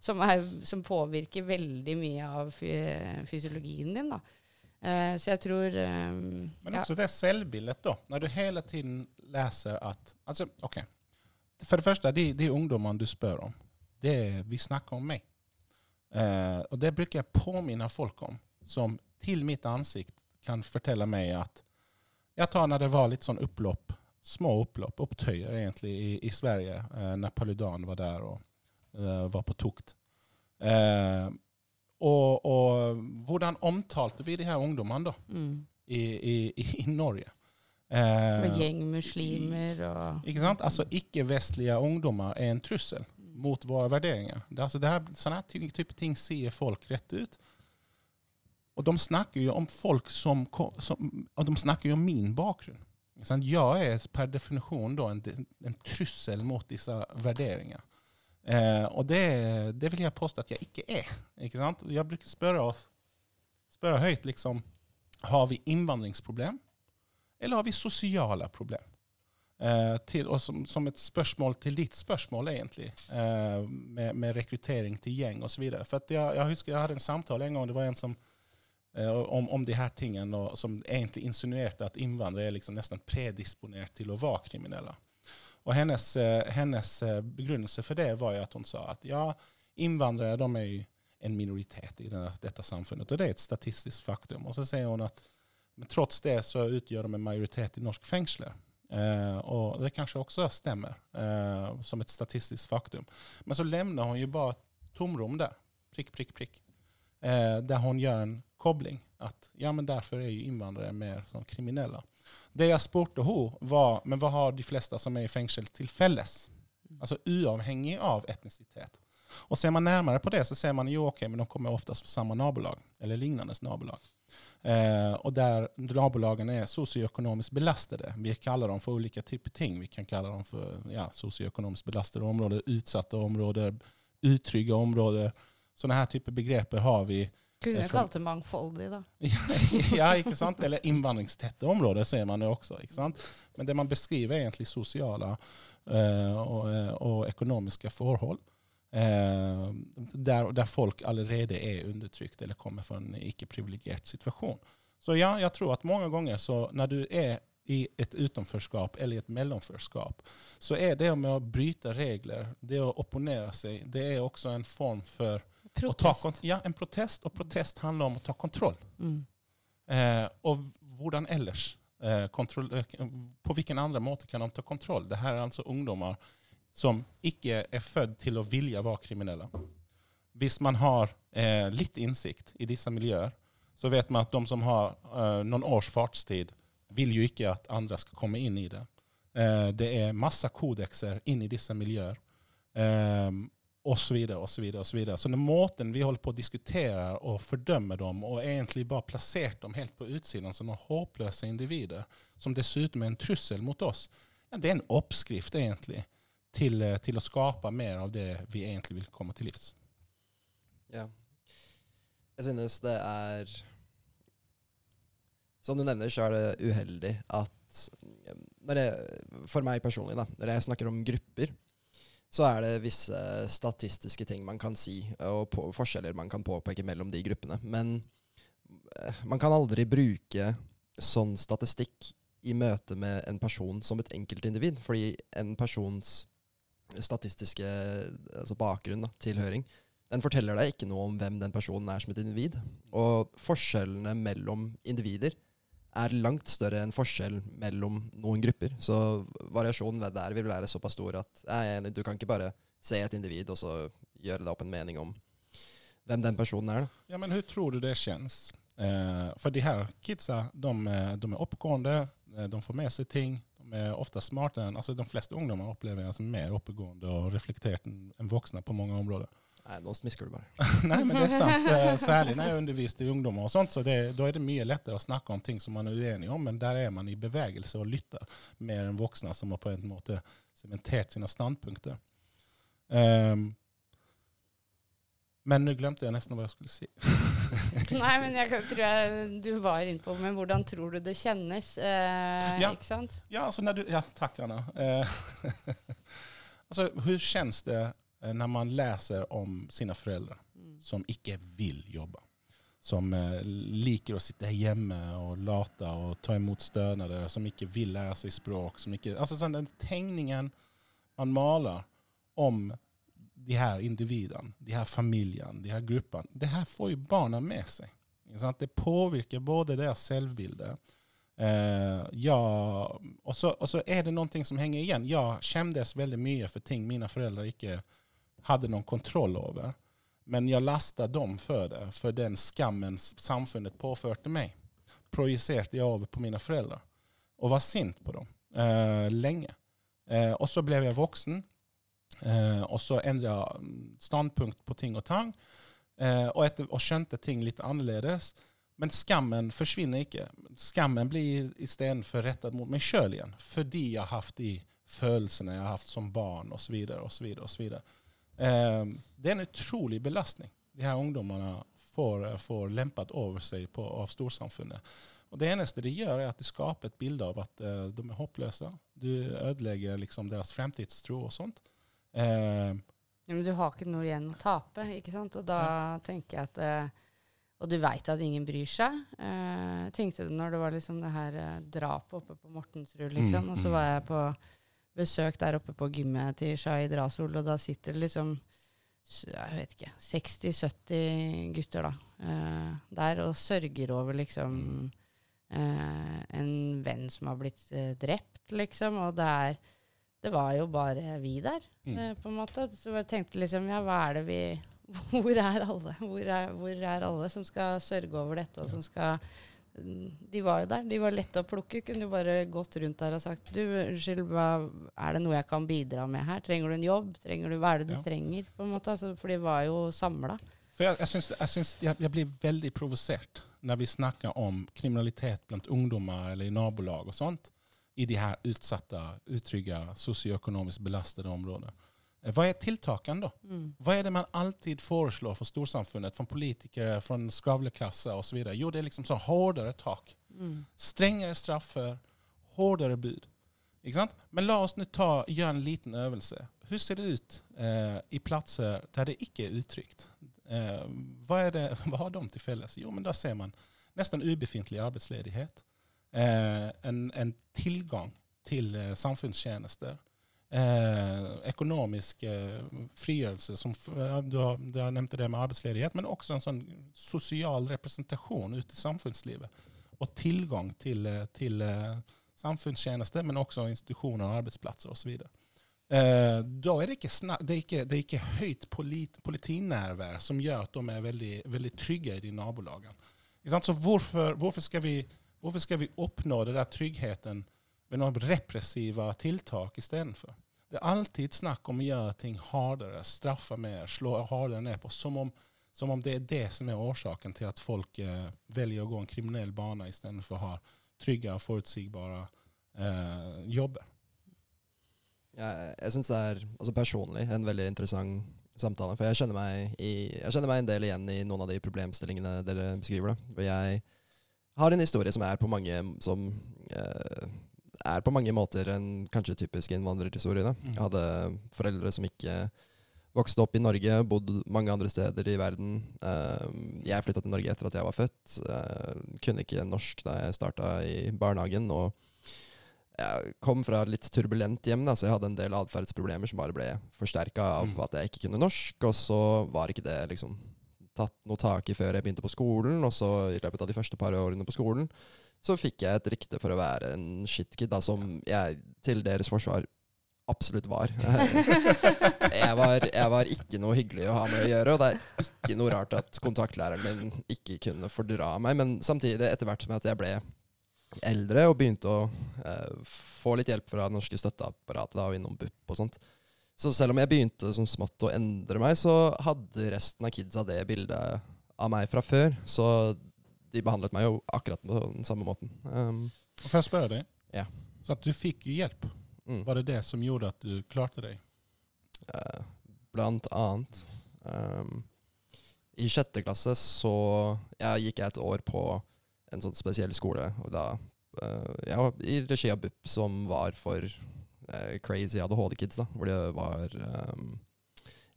som, er, som påvirker veldig mye av fy, fysiologien din. da. Eh, så jeg tror um, Men ja. det selvbildet da. Når du hele tiden leser at altså, OK. For det første, de, de ungdommene du spør om. Det vi snakker om mig. Eh, og det bruker jeg påminne folk om, som til mitt ansikt kan fortelle meg at Jeg tar når det var litt sånn opplopp, små opplopp, opptøyer egentlig, i, i Sverige, eh, når Paludan var der og eh, var på tukt. Eh, og, og hvordan omtalte vi de her ungdommene da? Mm. i, i, i, Norge. Eh, Og gjengmuslimer og ikke sant? Altså, ikke-vestlige ungdommer er en trussel mot våre värderingar. Det, altså, det type ting sier folk rett ut. Og de snakker jo om folk som, som og de snakker jo om min bakgrunn. Sant? Jeg er per definisjon da en, en trussel mot disse värderingar. Eh, og det, det vil jeg påstå at jeg ikke er. Ikke sant? Jeg bruker spørre oss spørre høyt liksom, har vi innvandringsproblem, eller har vi sosiale problem? Eh, til, og som, som, et spørsmål til ditt spørsmål, egentlig, eh, med, med, rekruttering til gjeng osv. For jeg, jeg, husker jeg hadde en samtale en gang, det var en som eh, om, om de her tingene, og, som egentlig insinuerte at innvandrere er liksom nesten predisponert til å være kriminelle. Og hennes, hennes begrunnelse for det var jo at hun sa at ja, innvandrere de er jo en minoritet i denne, dette samfunnet, og det er et statistisk faktum. Og så sier hun at men trots det så utgjør de en majoritet i norske fengsler. Eh, og det kanskje også stemmer, eh, som et statistisk faktum. Men så lämnar hun jo bare tomrom der, prikk, prikk, prikk. Eh, der hun gjør en kobling. At ja, men derfor er jo innvandrere mer sånn kriminelle. Det jeg spurte henne, var men hva har de fleste som er i fengsel, til felles? Altså uavhengig av etnisitet. Og ser man nærmere på det, så ser man jo ok, men de kommer oftest fra samme nabolag, eller lignende nabolag. Eh, og der nabolagene er sosioøkonomisk belastede. Vi kaller dem for ulike typer ting. Vi kan kalle dem for ja, sosioøkonomisk belastede områder, utsatte områder, utrygge områder. Sånne her typer begreper har vi. Kunne eh, kalt det mangfoldig, da. (laughs) ja, ikke sant? Eller innvandringstette områder ser man det også. ikke sant? Men det man beskriver, er egentlig sosiale uh, og, eh, og, økonomiske forhold. Eh, der, der, folk allerede er undertrykt eller kommer fra en ikke-privilegert situasjon. Så ja, jeg tror at mange ganger så når du er i et utenforskap eller i et mellomførskap, så er det med å bryte regler, det å opponere seg, det er også en form for Protest. Ja, en protest. Og protest handler om å ta kontroll. Mm. Eh, og hvordan ellers? Eh, kontroll, eh, på hvilken andre måte kan de ta kontroll? Det her er altså ungdommer som ikke er født til å vilje være kriminelle. Hvis man har eh, litt innsikt i disse miljøer, så vet man at de som har eh, noen års fartstid, vil jo ikke at andre skal komme inn i det. Eh, det er masse kodekser inn i disse miljøer. Eh, og så videre, og så videre, og så videre. Så den måten vi holder på å diskutere og fordømme dem, og egentlig bare plassert dem helt på utsiden som noen håpløse individer, som dessuten er en trussel mot oss, ja, det er en oppskrift, egentlig, til, eh, til, å skape mer av det vi egentlig vil komme til livs. Ja. Jeg synes det er Som du nevner, så er det uheldig at jeg, For meg personlig, da, når jeg snakker om grupper, så er det visse statistiske ting man kan si, og på, forskjeller man kan påpeke mellom de gruppene. Men eh, man kan aldri bruke sånn statistikk i møte med en person som et enkeltindivid, fordi en persons statistiske altså bakgrunn, da, tilhøring, den forteller deg ikke noe om hvem den personen er som et individ. Og forskjellene mellom individer er langt større enn forskjell mellom noen grupper. Så variasjonen ved der vil være såpass stor at jeg er enig, du kan ikke bare se et individ og så gjøre deg opp en mening om hvem den personen er. Da. Ja, Men hvordan tror du det kjennes? Eh, for de her kidsa de, de er oppegående, eh, de får med seg ting er ofte smartere enn altså De fleste ungdommer opplever jeg som mer oppegående og reflektert enn voksne på mange områder. Nei, nå smisker du bare. (laughs) Nei, men det er sant. Eh, særlig når jeg underviste ungdommer. og sånt, så det, Da er det mye lettere å snakke om ting som man er uenig om, men der er man i bevegelse og lytter mer enn voksne som har på en måte sementert sine standpunkter. Um, men nå glemte jeg nesten hva jeg skulle si. (laughs) (laughs) Nei, men jeg tror jeg du var inne på Men hvordan tror du det kjennes? Eh, ja. Ikke sant? Ja, altså du, ja takk, Anna. Eh, (laughs) altså, hvordan kjennes det eh, når man leser om sine foreldre mm. som ikke vil jobbe? Som eh, liker å sitte hjemme og late og ta imot stønader, som ikke vil lære seg språk. Som ikke, altså sånn, Den tegningen man maler om de her individene, de her familiene, de her gruppene, det her får jo barna med seg. Det påvirker både deres selvbilde eh, ja, og så, og så, er det noe som henger igjen. Jeg kjentes veldig mye for ting mine foreldre ikke hadde noen kontroll over. Men jeg lasta dem for det, for den skammen samfunnet påførte meg. Projiserte jeg over på mine foreldre. Og var sint på dem eh, lenge. Eh, og så ble jeg voksen. Eh, og så endra jeg standpunkt på ting og tang, eh, og, etter, og, skjønte ting litt annerledes. Men skammen forsvinner ikke. Skammen blir istedenfor rettet mot meg sjøl igjen, fordi jeg har hatt de følelsene jeg har hatt som barn, osv. osv. osv. Eh, det er en utrolig belastning de her ungdommene får, får lempet over seg på, av storsamfunnet. Og Det eneste de gjør, er at de skaper et bilde av at uh, de er håpløse. Du ødelegger liksom deres fremtidstro og sånt. Uh, ja, men du har ikke noe igjen å tape, ikke sant? Og da ja. tenker jeg at uh, Og du veit at ingen bryr seg. Jeg tenkte det når det var liksom det her drapet oppe på Mortensrud, liksom. Mm, og så mm. var jeg på besøk der oppe på gymmet til Shahid Rasul, og da sitter det liksom jeg vet ikke 60-70 gutter da, eh, der og sørger over liksom eh, en venn som har blitt eh, drept, liksom. Og det er Det var jo bare vi der, mm. Eh, på en måte. Så jeg tenkte liksom Ja, hva er det vi (laughs) Hvor er alle? Hvor er, hvor er alle som skal sørge over dette, og som skal de var jo der. De var lette å plukke. Kunne jo bare gått rundt der og sagt du, unnskyld, er det noe jeg kan bidra med her? Trenger du en jobb? Trenger du, hva er det du ja. trenger? på en måte? Altså, for de var jo samla. Jeg, jeg, syns, jeg, syns, jeg, jeg, blir veldig provosert når vi snakker om kriminalitet blant ungdommer eller i nabolag og sånt, i de her utsatte, utrygge, sosioøkonomisk belastede områdene. Vad hva er tiltakene, da? Mm. Hva er det man alltid foreslår for storsamfunnet, for politikere, fra skravleklasse osv.? Jo, det er liksom sånn hardere tak. Mm. Strengere straffer, hardere bud. Men la oss nå gjøre en liten øvelse. Hvordan ser det ut eh, i plasser der det ikke er utrygt? Eh, hva, er det, (laughs) hva har de til felles? Jo, men da ser man nesten ubefintlig arbeidsledighet. Eh, en, en, tilgang til eh, samfunnstjenester eh, økonomisk eh, frigjørelse, som du har, du har nevnt det med arbeidsledighet, men også en sånn sosial representasjon ute i samfunnslivet. Og tilgang til, til samfunnstjenester, men også institusjoner og arbeidsplasser osv. Eh, da er det ikke, snak, det er ikke, det er ikke høyt polit, politinærvær som gjør at de er veldig, veldig trygge i de nabolagene. Så hvorfor, hvorfor, skal vi, hvorfor skal vi oppnå den der tryggheten med noen repressive tiltak istedenfor. Det er alltid snakk om å gjøre ting hardere, straffe mer, slå hardere ned på. Som om, som om det er det som er årsaken til at folk eh, velger å gå en kriminell bane istedenfor å ha trygge og forutsigbare eh, jobber. Ja, jeg syns det er altså personlig en veldig interessant samtale. For jeg kjenner, i, jeg kjenner meg en del igjen i noen av de problemstillingene dere beskriver. da. For jeg har en historie som er på mange som eh, er på mange måter en kanskje typisk innvandrerhistorie. Da. Mm. Jeg hadde foreldre som ikke vokste opp i Norge, bodd mange andre steder i verden. Uh, jeg flytta til Norge etter at jeg var født. Uh, kunne ikke norsk da jeg starta i barnehagen. Og jeg kom fra litt turbulent hjem, da, så jeg hadde en del atferdsproblemer som bare ble forsterka av mm. at jeg ikke kunne norsk. Og så var ikke det liksom tatt noe tak i før jeg begynte på skolen. Og så i løpet av de første par årene på skolen så fikk jeg et rykte for å være en shitkid, da, som jeg til deres forsvar absolutt var. (laughs) jeg, var. jeg var ikke noe hyggelig å ha med å gjøre, og det er ikke noe rart at kontaktlæreren min ikke kunne fordra meg. Men samtidig, etter hvert som jeg ble eldre og begynte å eh, få litt hjelp fra det norske støtteapparatet da, og innom BUP og sånt, så selv om jeg begynte som smått å endre meg, så hadde resten av kidsa det bildet av meg fra før. Så de behandlet meg jo akkurat på den samme måten. Um, Får jeg spørre deg? Ja. Så at du fikk hjelp, mm. var det det som gjorde at du klarte deg? Uh, blant annet. Um, I sjette klasse så ja, gikk jeg et år på en sånn spesiell skole. Og da, uh, ja, I regi av BUP, som var for crazy ADHD-kids, da, hvor det var um,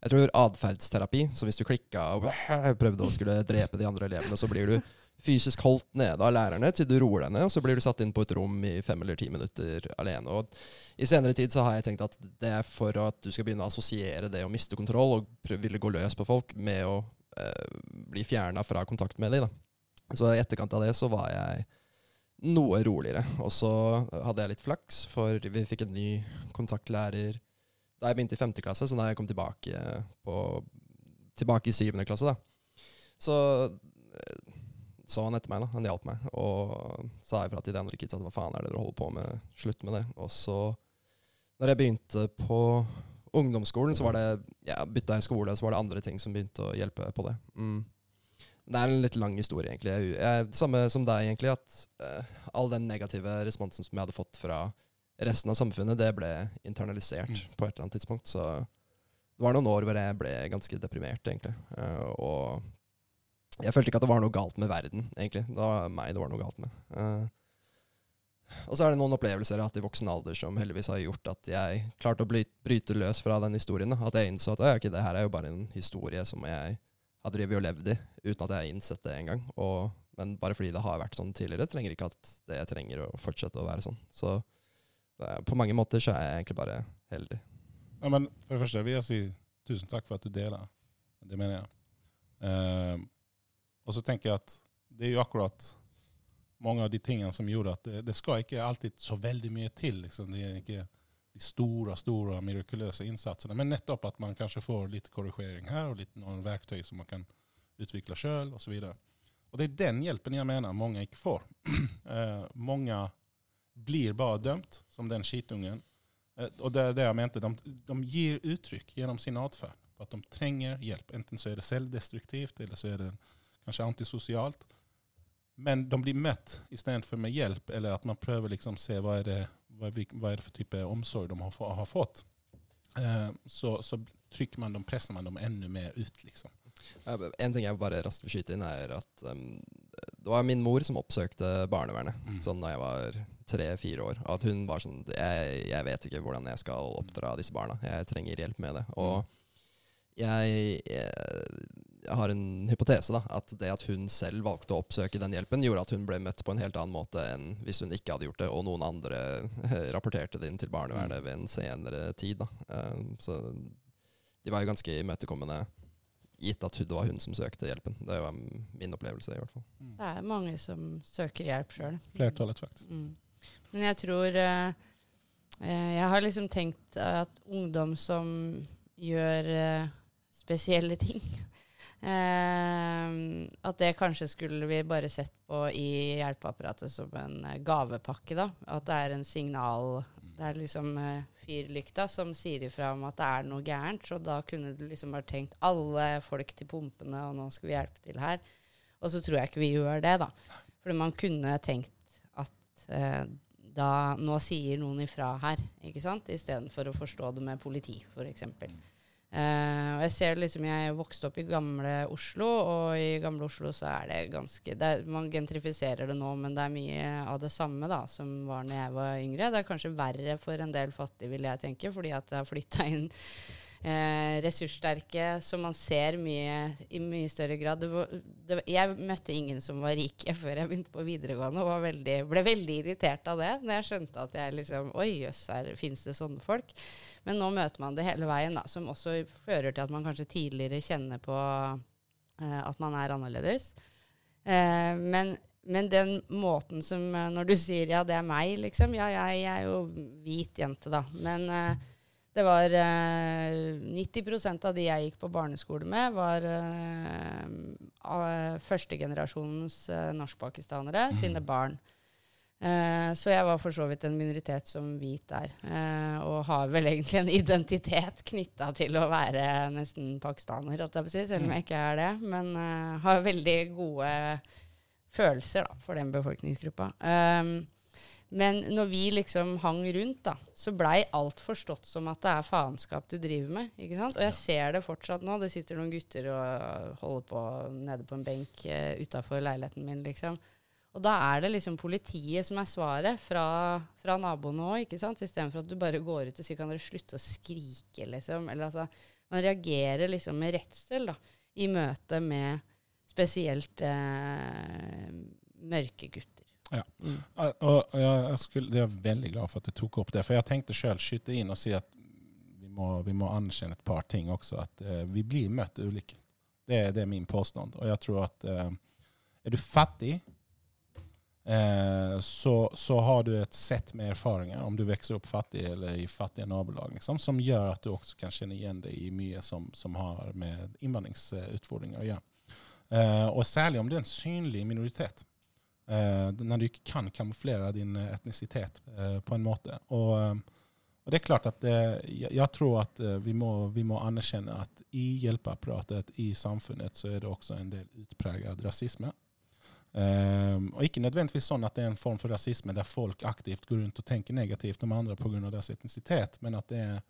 jeg tror atferdsterapi. Så hvis du klikka og (laughs) prøvde å skulle drepe de andre elevene, så blir du fysisk holdt nede av lærerne til du roer deg ned, og så blir du satt inn på et rom i fem eller ti minutter alene. Og I senere tid så har jeg tenkt at det er for at du skal begynne å assosiere det å miste kontroll og ville gå løs på folk med å eh, bli fjerna fra kontakt med dem. Da. Så i etterkant av det så var jeg noe roligere. Og så hadde jeg litt flaks, for vi fikk en ny kontaktlærer da jeg begynte i femte klasse, så da jeg kom tilbake, på, tilbake i syvende klasse, da. Så eh, så han etter meg. da, Han hjalp meg og sa ifra til de andre kidsa at hva faen er det dere holder på med, slutt med det. Og så, når jeg begynte på ungdomsskolen, så var det ja, bytta jeg skole, så var det andre ting som begynte å hjelpe på det. Mm. Det er en litt lang historie, egentlig. Jeg, jeg, samme som deg, egentlig, at uh, all den negative responsen som jeg hadde fått fra resten av samfunnet, det ble internalisert mm. på et eller annet tidspunkt. Så det var noen år hvor jeg ble ganske deprimert, egentlig. Uh, og Jeg følte ikke at det var noe galt med verden, egentlig. Det var meg det var noe galt med. Uh, og så er det noen opplevelser jeg har hatt i voksen alder som heldigvis har gjort at jeg klarte å bryte løs fra den historien. da. At jeg innså at ok, det her er jo bare en historie som jeg har drevet og levd i, uten at jeg har innsett det engang. Men bare fordi det har vært sånn tidligere, trenger ikke at det trenger å fortsette å være sånn. Så eh, på mange måter så er jeg egentlig bare heldig. Ja, men for det første vil jeg si tusen takk for at du deler. Det mener jeg. Eh, og så tenker jeg at det er jo akkurat mange av de tingene som gjorde at det, det skal ikke alltid så veldig mye til. Liksom. Det er ikke de store, store mirakuløse innsatsene, men nettopp at man kanskje får litt korrigering her, og litt noen verktøy som man kan utvikle sjøl, osv. Og det er den hjelpen jeg mener mange ikke får. (clears throat) eh, mange blir bare dømt som den skitungen. Eh, og det er det jeg mente. De, de gir uttrykk gjennom sin atferd at de trenger hjelp. Enten så er det selvdestruktivt, eller så er det kanskje antisosialt. Men de blir møtt istedenfor med hjelp, eller at man prøver liksom se hva er det, hva er, hva er det for type omsorg de har, har fått. Eh, så, så trykker man dem, presser man dem enda mer ut, liksom. En ting jeg bare raskt vil skyte inn, er at um, det var min mor som oppsøkte barnevernet Mm. sånn da jeg var tre-fire år. At hun var sånn jeg, jeg vet ikke hvordan jeg skal oppdra disse barna. Jeg trenger hjelp med det. Og jeg, jeg, jeg har en hypotese, da. At det at hun selv valgte å oppsøke den hjelpen, gjorde at hun ble møtt på en helt annen måte enn hvis hun ikke hadde gjort det, og noen andre rapporterte det inn til barnevernet ved en senere tid. Da. Um, så de var jo ganske imøtekommende gitt at det var hun som søkte hjelpen. Det var min opplevelse, i hvert fall. Det er mange som søker hjelp sjøl. Flertallet, faktisk. Mm. Men jeg tror eh, eh, Jeg har liksom tenkt at ungdom som gjør eh, spesielle ting eh, At det kanskje skulle vi bare sett på i hjelpeapparatet som en eh, gavepakke. da. At det er en signal Det er liksom eh, fyrlykta som sier ifra om at det er noe gærent. Så da kunne du liksom bare tenkt alle folk til pumpene, og nå skal vi hjelpe til her. Og så tror jeg ikke vi gjør det, da. For man kunne tenkt at eh, da nå sier noen ifra her, ikke sant? Istedenfor å forstå det med politi, f.eks. Eh, og jeg ser liksom, jeg vokste opp i gamle Oslo, og i gamle Oslo så er det ganske det er, Man gentrifiserer det nå, men det er mye av det samme da, som var når jeg var yngre. Det er kanskje verre for en del fattige, vil jeg tenke, fordi at det har flytta inn eh, ressurssterke, som man ser mye, i mye større grad. Det var, det, jeg møtte ingen som var rike (laughs) før jeg begynte på videregående, og veldig, ble veldig irritert av det. Når jeg skjønte at jeg liksom Oi, jøss, fins det sånne folk. Men nå møter man det hele veien, da, som også fører til at man kanskje tidligere kjenner på eh, at man er annerledes. Eh, men, men den måten som eh, Når du sier ja, det er meg, liksom. Ja, jeg, jeg er jo hvit jente, da. Men eh, det var eh, 90 av de jeg gikk på barneskole med, var eh, førstegenerasjonens eh, norskpakistanere sine barn. Eh, så jeg var for så vidt en minoritet som hvit der. eh, og har vel egentlig en identitet knytta til å være nesten pakistaner, si, selv om jeg ikke er det. Men eh, har veldig gode følelser da, for den befolkningsgruppa. Um, men når vi liksom hang rundt, da, så blei alt forstått som at det er faenskap du driver med. ikke sant? Og jeg ser det fortsatt nå. Det sitter noen gutter og holder på nede på en benk uh, utafor leiligheten min, liksom. Og da er det liksom politiet som er svaret fra, fra naboene òg, ikke sant? Istedenfor at du bare går ut og sier kan dere slutte å skrike, liksom. Eller altså Man reagerer liksom med redsel, da, i møte med spesielt eh, mørke gutter. Ja. Mm. Og jeg, skulle, jeg er veldig glad for at du tok opp det. For jeg tenkte sjøl skyte inn og si at vi må, vi må anerkjenne et par ting også. At eh, vi blir møtt ulike. Det, det er min påstand. Og jeg tror at eh, er du fattig, eh, så, så har du et sett med erfaringer, om du vokser opp fattig eller i fattige nabolag, liksom, som gjør at du også kan kjenne igjen deg i mye som, som har med innvandringsutfordringer å gjøre. Eh, og særlig om du er en synlig minoritet. Eh, när du ikke kan kamuflera din etnisitet etnicitet eh, på en måte. Og, eh, og det er klart at det, jeg, tror at eh, vi, må, vi må anerkjenne at i hjelpeapparatet, i samfunnet, så er det også en del utpreget rasisme. Eh, og ikke nødvendigvis sånn at det er en form for rasisme der folk aktivt går rundt og tenker negativt om andre pga. deres etnisitet, men at det er,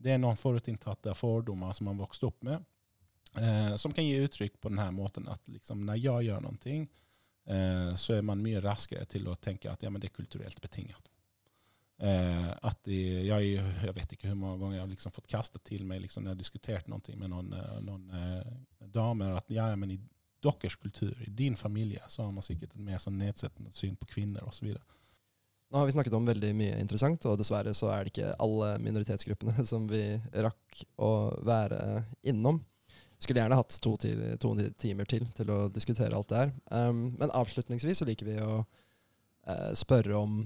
det er noen forutinntatte fordommer som man vokste opp med. Eh, som kan gi uttrykk på denne måten at liksom, når jeg gjør noe, eh, så er man mye raskere til å tenke at ja, det er kulturelt betinget. Eh, at de, jeg, jeg, vet ikke hvor mange ganger jeg har liksom fått kastet til meg liksom, når jeg har diskutert noe med noen, eh, noen eh, damer at ja, men i deres kultur, i din familie, så har man sikkert et mer sånn nedsettende syn på kvinner osv. Nå har vi snakket om veldig mye interessant, og dessverre så er det ikke alle minoritetsgruppene (laughs) som vi rakk å være innom. Skulle gjerne hatt to, til, to timer til til å diskutere alt det her. Um, men avslutningsvis så liker vi å uh, spørre om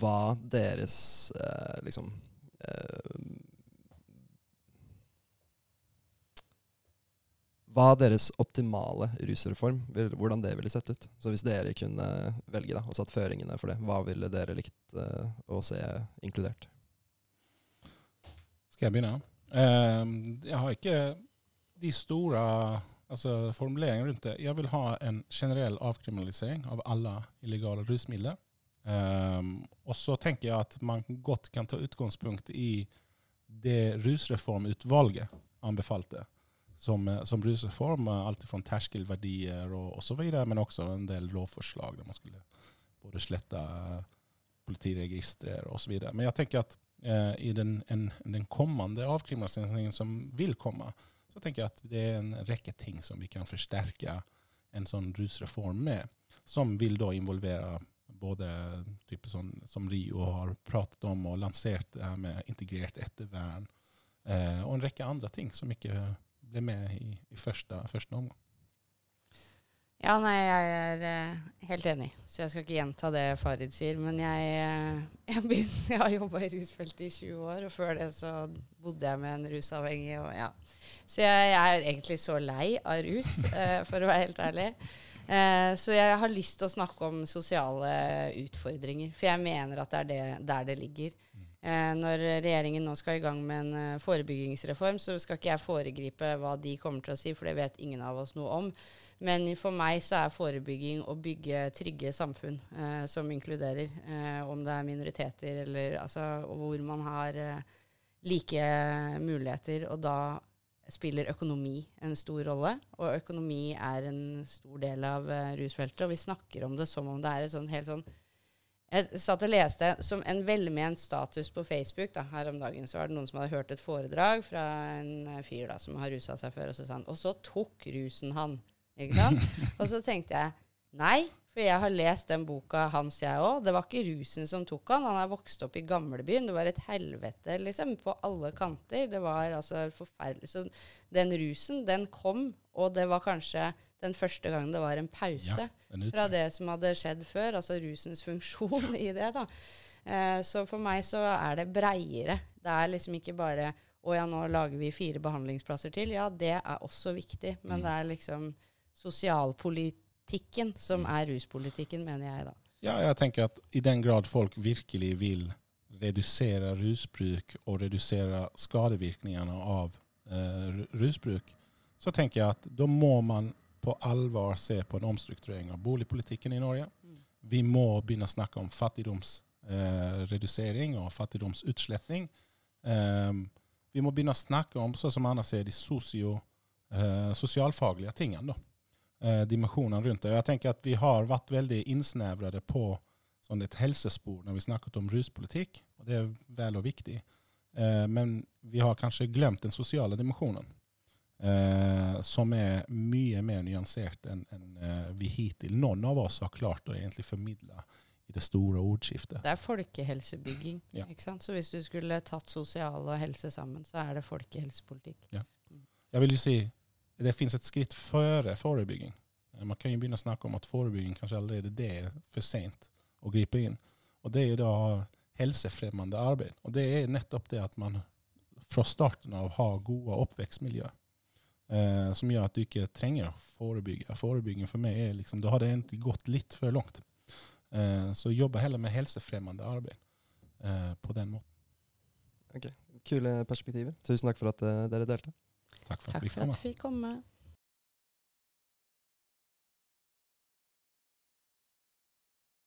hva deres uh, liksom uh, Hva deres optimale rusreform, hvordan det ville sett ut. Så hvis dere kunne velge da, og satt føringene for det, hva ville dere likt å se inkludert? Skal jeg begynne? Uh, jeg har ikke de store altså, formuleringene rundt det. Jeg vil ha en generell avkriminalisering av alle illegale rusmidler. Um, og så tenker jeg at man godt kan ta utgangspunkt i det rusreformutvalget anbefalte som, eh, som rusreform. Alt fra terskelverdier og, så videre, men også en del lovforslag der man skulle både slette politiregistre og så videre. Men jeg tenker at eh, i den, en, den kommende avkriminaliseringen som vil komme, så tenker jeg at det er en rekke ting som vi kan forsterke en sånn rusreform med, som vil da involvere både type sånn, som Rio har pratet om og lansert det her med integrert ettervern, eh, og en rekke andre ting som ikke ble med i, i første, første omgang. Ja, nei, jeg er uh, helt enig, så jeg skal ikke gjenta det Farid sier. Men jeg, uh, (laughs) jeg, begynner, jeg har jobba i rusfeltet i 20 år, og før det så bodde jeg med en rusavhengig. Og, ja. Så jeg, jeg, er egentlig så lei av rus, uh, (laughs) for å være helt ærlig. Eh, så jeg har lyst til å snakke om sosiale utfordringer. For jeg mener at det er det, der det ligger. Eh, når regjeringen nå skal i gang med en forebyggingsreform, så skal ikke jeg foregripe hva de kommer til å si, for det vet ingen av oss noe om. Men for meg så er forebygging å bygge trygge samfunn eh, som inkluderer, eh, om det er minoriteter eller altså, hvor man har eh, like muligheter. Og da spiller økonomi en stor rolle. Og økonomi er en stor del av uh, rusfeltet. Og vi snakker om det som om det er et sånn helt sånn Jeg satt og leste som en velment status på Facebook da, her om dagen. Så var det noen som hadde hørt et foredrag fra en uh, fyr da, som har rusa seg før. Og så sa han Og så tok rusen han. Ikke sant? og så tenkte jeg Nei, for jeg har lest den boka hans, jeg òg. Det var ikke rusen som tok han. Han er vokst opp i gamlebyen. Det var et helvete liksom, på alle kanter. Det var altså forferdelig. Så den rusen, den kom, og det var kanskje den første gangen det var en pause ja, fra det som hadde skjedd før. Altså rusens funksjon (laughs) i det. da. Eh, så for meg så er det breiere. Det er liksom ikke bare å ja, nå lager vi fire behandlingsplasser til. Ja, det er også viktig, men mm. det er liksom sosialpolitikk politikken som mm. er ruspolitikken, mener jeg da. Ja, jeg tenker at i den grad folk virkelig vil redusere rusbruk og redusere skadevirkningene av eh, rusbruk, så tenker jeg at da må man på alvor se på en omstrukturering av boligpolitikken i Norge. Mm. Vi må begynne å snakke om fattigdomsredusering eh, og fattigdomsutsletting. Eh, vi må begynne å snakke om, sånn som Anna sier, de sosio, eh, sosialfaglige tingene. da eh, dimensjonen rundt det. Jeg tenker at vi har vært veldig innsnevrede på sånn et helsespor når vi snakket om ruspolitikk, og det er vel og viktig. Eh, men vi har kanskje glemt den sosiale dimensjonen, eh, som er mye mer nyansert enn en, eh, vi hittil noen av oss har klart å egentlig formidle i det store ordskiftet. Det er folkehelsebygging. Ja. ikke sant? Så hvis du skulle tatt sosial og helse sammen, så er det folkehelsepolitikk. Ja. Jeg vil jo si det finnes et skritt før forebygging. Man kan jo begynne å snakke om at forebygging kanskje allerede det er for sent å gripe inn. Og det er jo da helsefremmende arbeid. Og det er nettopp det at man fra starten av har gode oppvekstmiljø. Eh, som gjør at du ikke trenger å forebygge. Forebygging for meg er liksom, Da har det egentlig gått litt for langt. Eh, så jobba heller med helsefremmende arbeid eh, på den måten. Ok, Kule perspektiver. Tusen takk for at uh, dere delte. Takk for Takk at vi fikk komme.